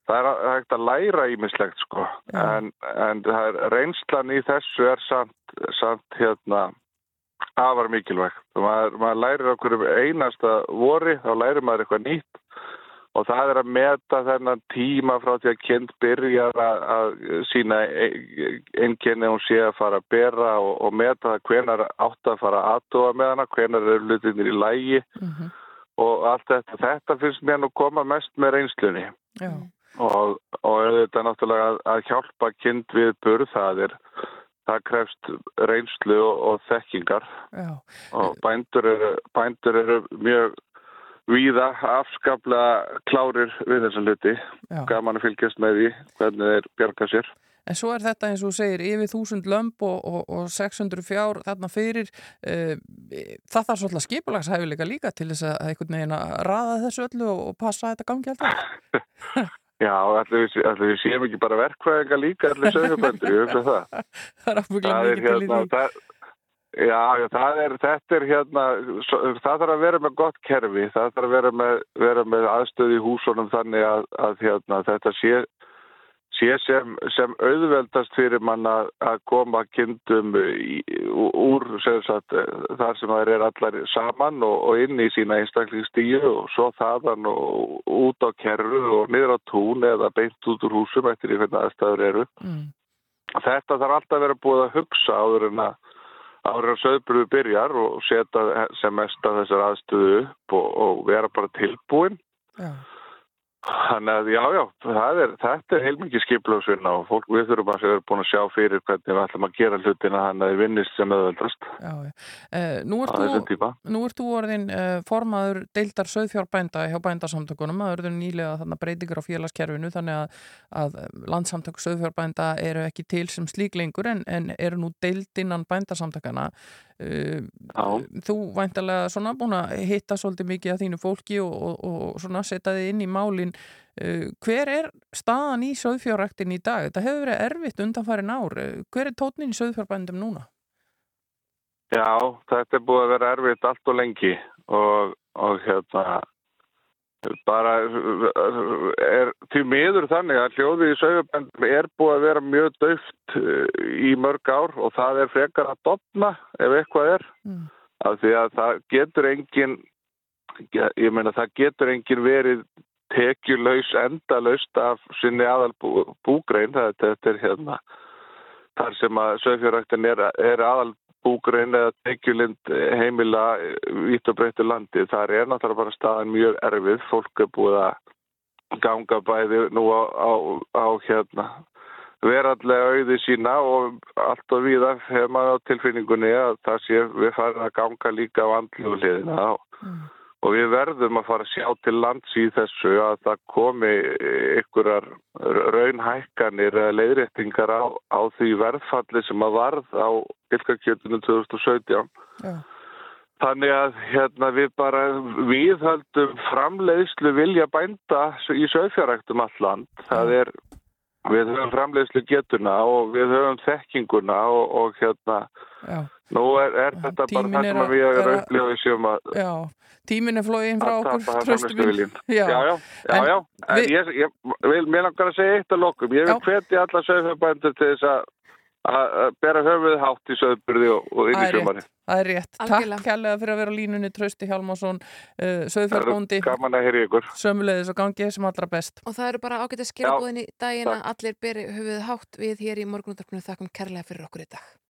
það er hægt að læra ímislegt sko. En, en er, reynslan í þessu er samt, samt hérna afar mikilvægt og maður, maður lærir okkur um einasta vori þá lærir maður eitthvað nýtt og það er að meta þennan tíma frá því að kind byrjar að, að sína einkenni hún sé að fara að bera og, og meta hvenar átt að fara að aðtóa með hana, hvenar eru hlutinir í lægi og allt þetta. Þetta finnst mér nú koma mest með reynslunni Já. og, og auðvitað náttúrulega að, að hjálpa kind við burð það er það krefst reynslu og, og þekkingar Já. og bændur eru, bændur eru mjög víða afskaplega klárir við þessa hluti. Gaman að fylgjast með því hvernig þeir bjarga sér. En svo er þetta eins og segir yfir þúsund lömp og, og, og 600 fjár þarna fyrir. Uh, það þarf svolítið skipulagshæfileika líka til þess að einhvern veginn að raða þessu öllu og, og passa þetta gangi alltaf Já, allir við, við séum ekki bara verkvæðinga líka allir söguböndur, ég hugsa það. Það er ábygglega mikið til í hérna því Já, já, er, þetta er hérna, það þarf að vera með gott kerfi, það þarf að vera með, vera með aðstöði í húsunum þannig að, að hérna, þetta sé, sé sem, sem auðveldast fyrir mann að, koma kindum í, úr sem sagt, þar sem það er allar saman og, og inn í sína einstaklingstíu og svo þaðan og út á kerru og niður á tún eða beint út úr húsum eftir í hvernig aðstæður eru. Mm. Þetta þarf alltaf að vera búið að hugsa áður en að áður en söðbröðu byrjar og setja sem mest að þessar aðstöðu upp og, og vera bara tilbúin. Já. Þannig að já, já, er, þetta er heilmikið skiplagsvinna og fólk við þurfum að vera búin að sjá fyrir hvernig við ætlum að gera hlutina þannig að þið vinnist sem auðveldast. Já, já. Uh, nú, ert þú, þú orðin uh, formaður deildar söðfjárbænda hjá bændasamtökunum. Það eru nýlega þarna breytingar á félagskerfinu þannig að, að landsamtök söðfjárbænda eru ekki til sem slík lengur en, en eru nú deildinnan bændasamtökana uh, þú væntalega svona búin að hitta svolítið mikið af þínu fólki og, og, og svona setja þið inn í málin uh, hver er staðan í söðfjárræktin í dag? Þetta hefur verið erfitt undanfærin ár Uh, hver er tótnin í söðfjárbændum núna? Já, þetta er búið að vera erfitt allt og lengi og, og hérna bara er til miður þannig að hljóðið í sögubendum er búið að vera mjög döft í mörg ár og það er frekar að dopna ef eitthvað er Mm. af því að það getur engin ég meina það getur engin verið tekjulaus endalaust af sinni aðal bú, búgrein þetta er hérna þar sem að sögfjörræktin er, er aðal búgrein eða tekjulind heimila vitt og breyttu landi þar er náttúrulega bara staðan mjög erfið. Fólk er búið að ganga bæði nú á, á, á hérna verallega auði sína og allt og víða hefur maður á tilfinningunni að það sé við farin að ganga líka á andlífu hliðina. Og, og við verðum að fara að sjá til lands í þessu að það komi ykkurar raunhækkanir eða leiðréttingar á, á því verðfalli sem að varð á ylkakjötunum 2017 Já. Þannig að hérna, við bara viðhaldum framleiðslu vilja bænda í sögfjáræktum all land. Það er, við höfum framleiðslu getuna og við höfum þekkinguna og, og hérna, Já. nú er, er þetta bara tíminn það sem við er erum upplifað sem að Já, tíminn er flóið frá okkur, tapa tröstu framleiðsluviljum. Já, Já, já, En já. En við- ég, ég vil, mér langar að segja eitt að lokum. Ég vil hvetja alla sögfjárbændur til þess að bera höfuð hátt í sögburði og, og inn í rétt, það er rétt. Algjörlega. Takk kærlega fyrir að vera á línunni Trausti Hjálmarsson, uh, söðfjárbóndi Gaman að heyri ykkur. sömulegðis og gangi sem allra best Og það eru bara ágætt að skilabóðin í daginn að allir beri höfuð hátt við hér í morgunúttarpinu þakkum kærlega fyrir okkur í dag.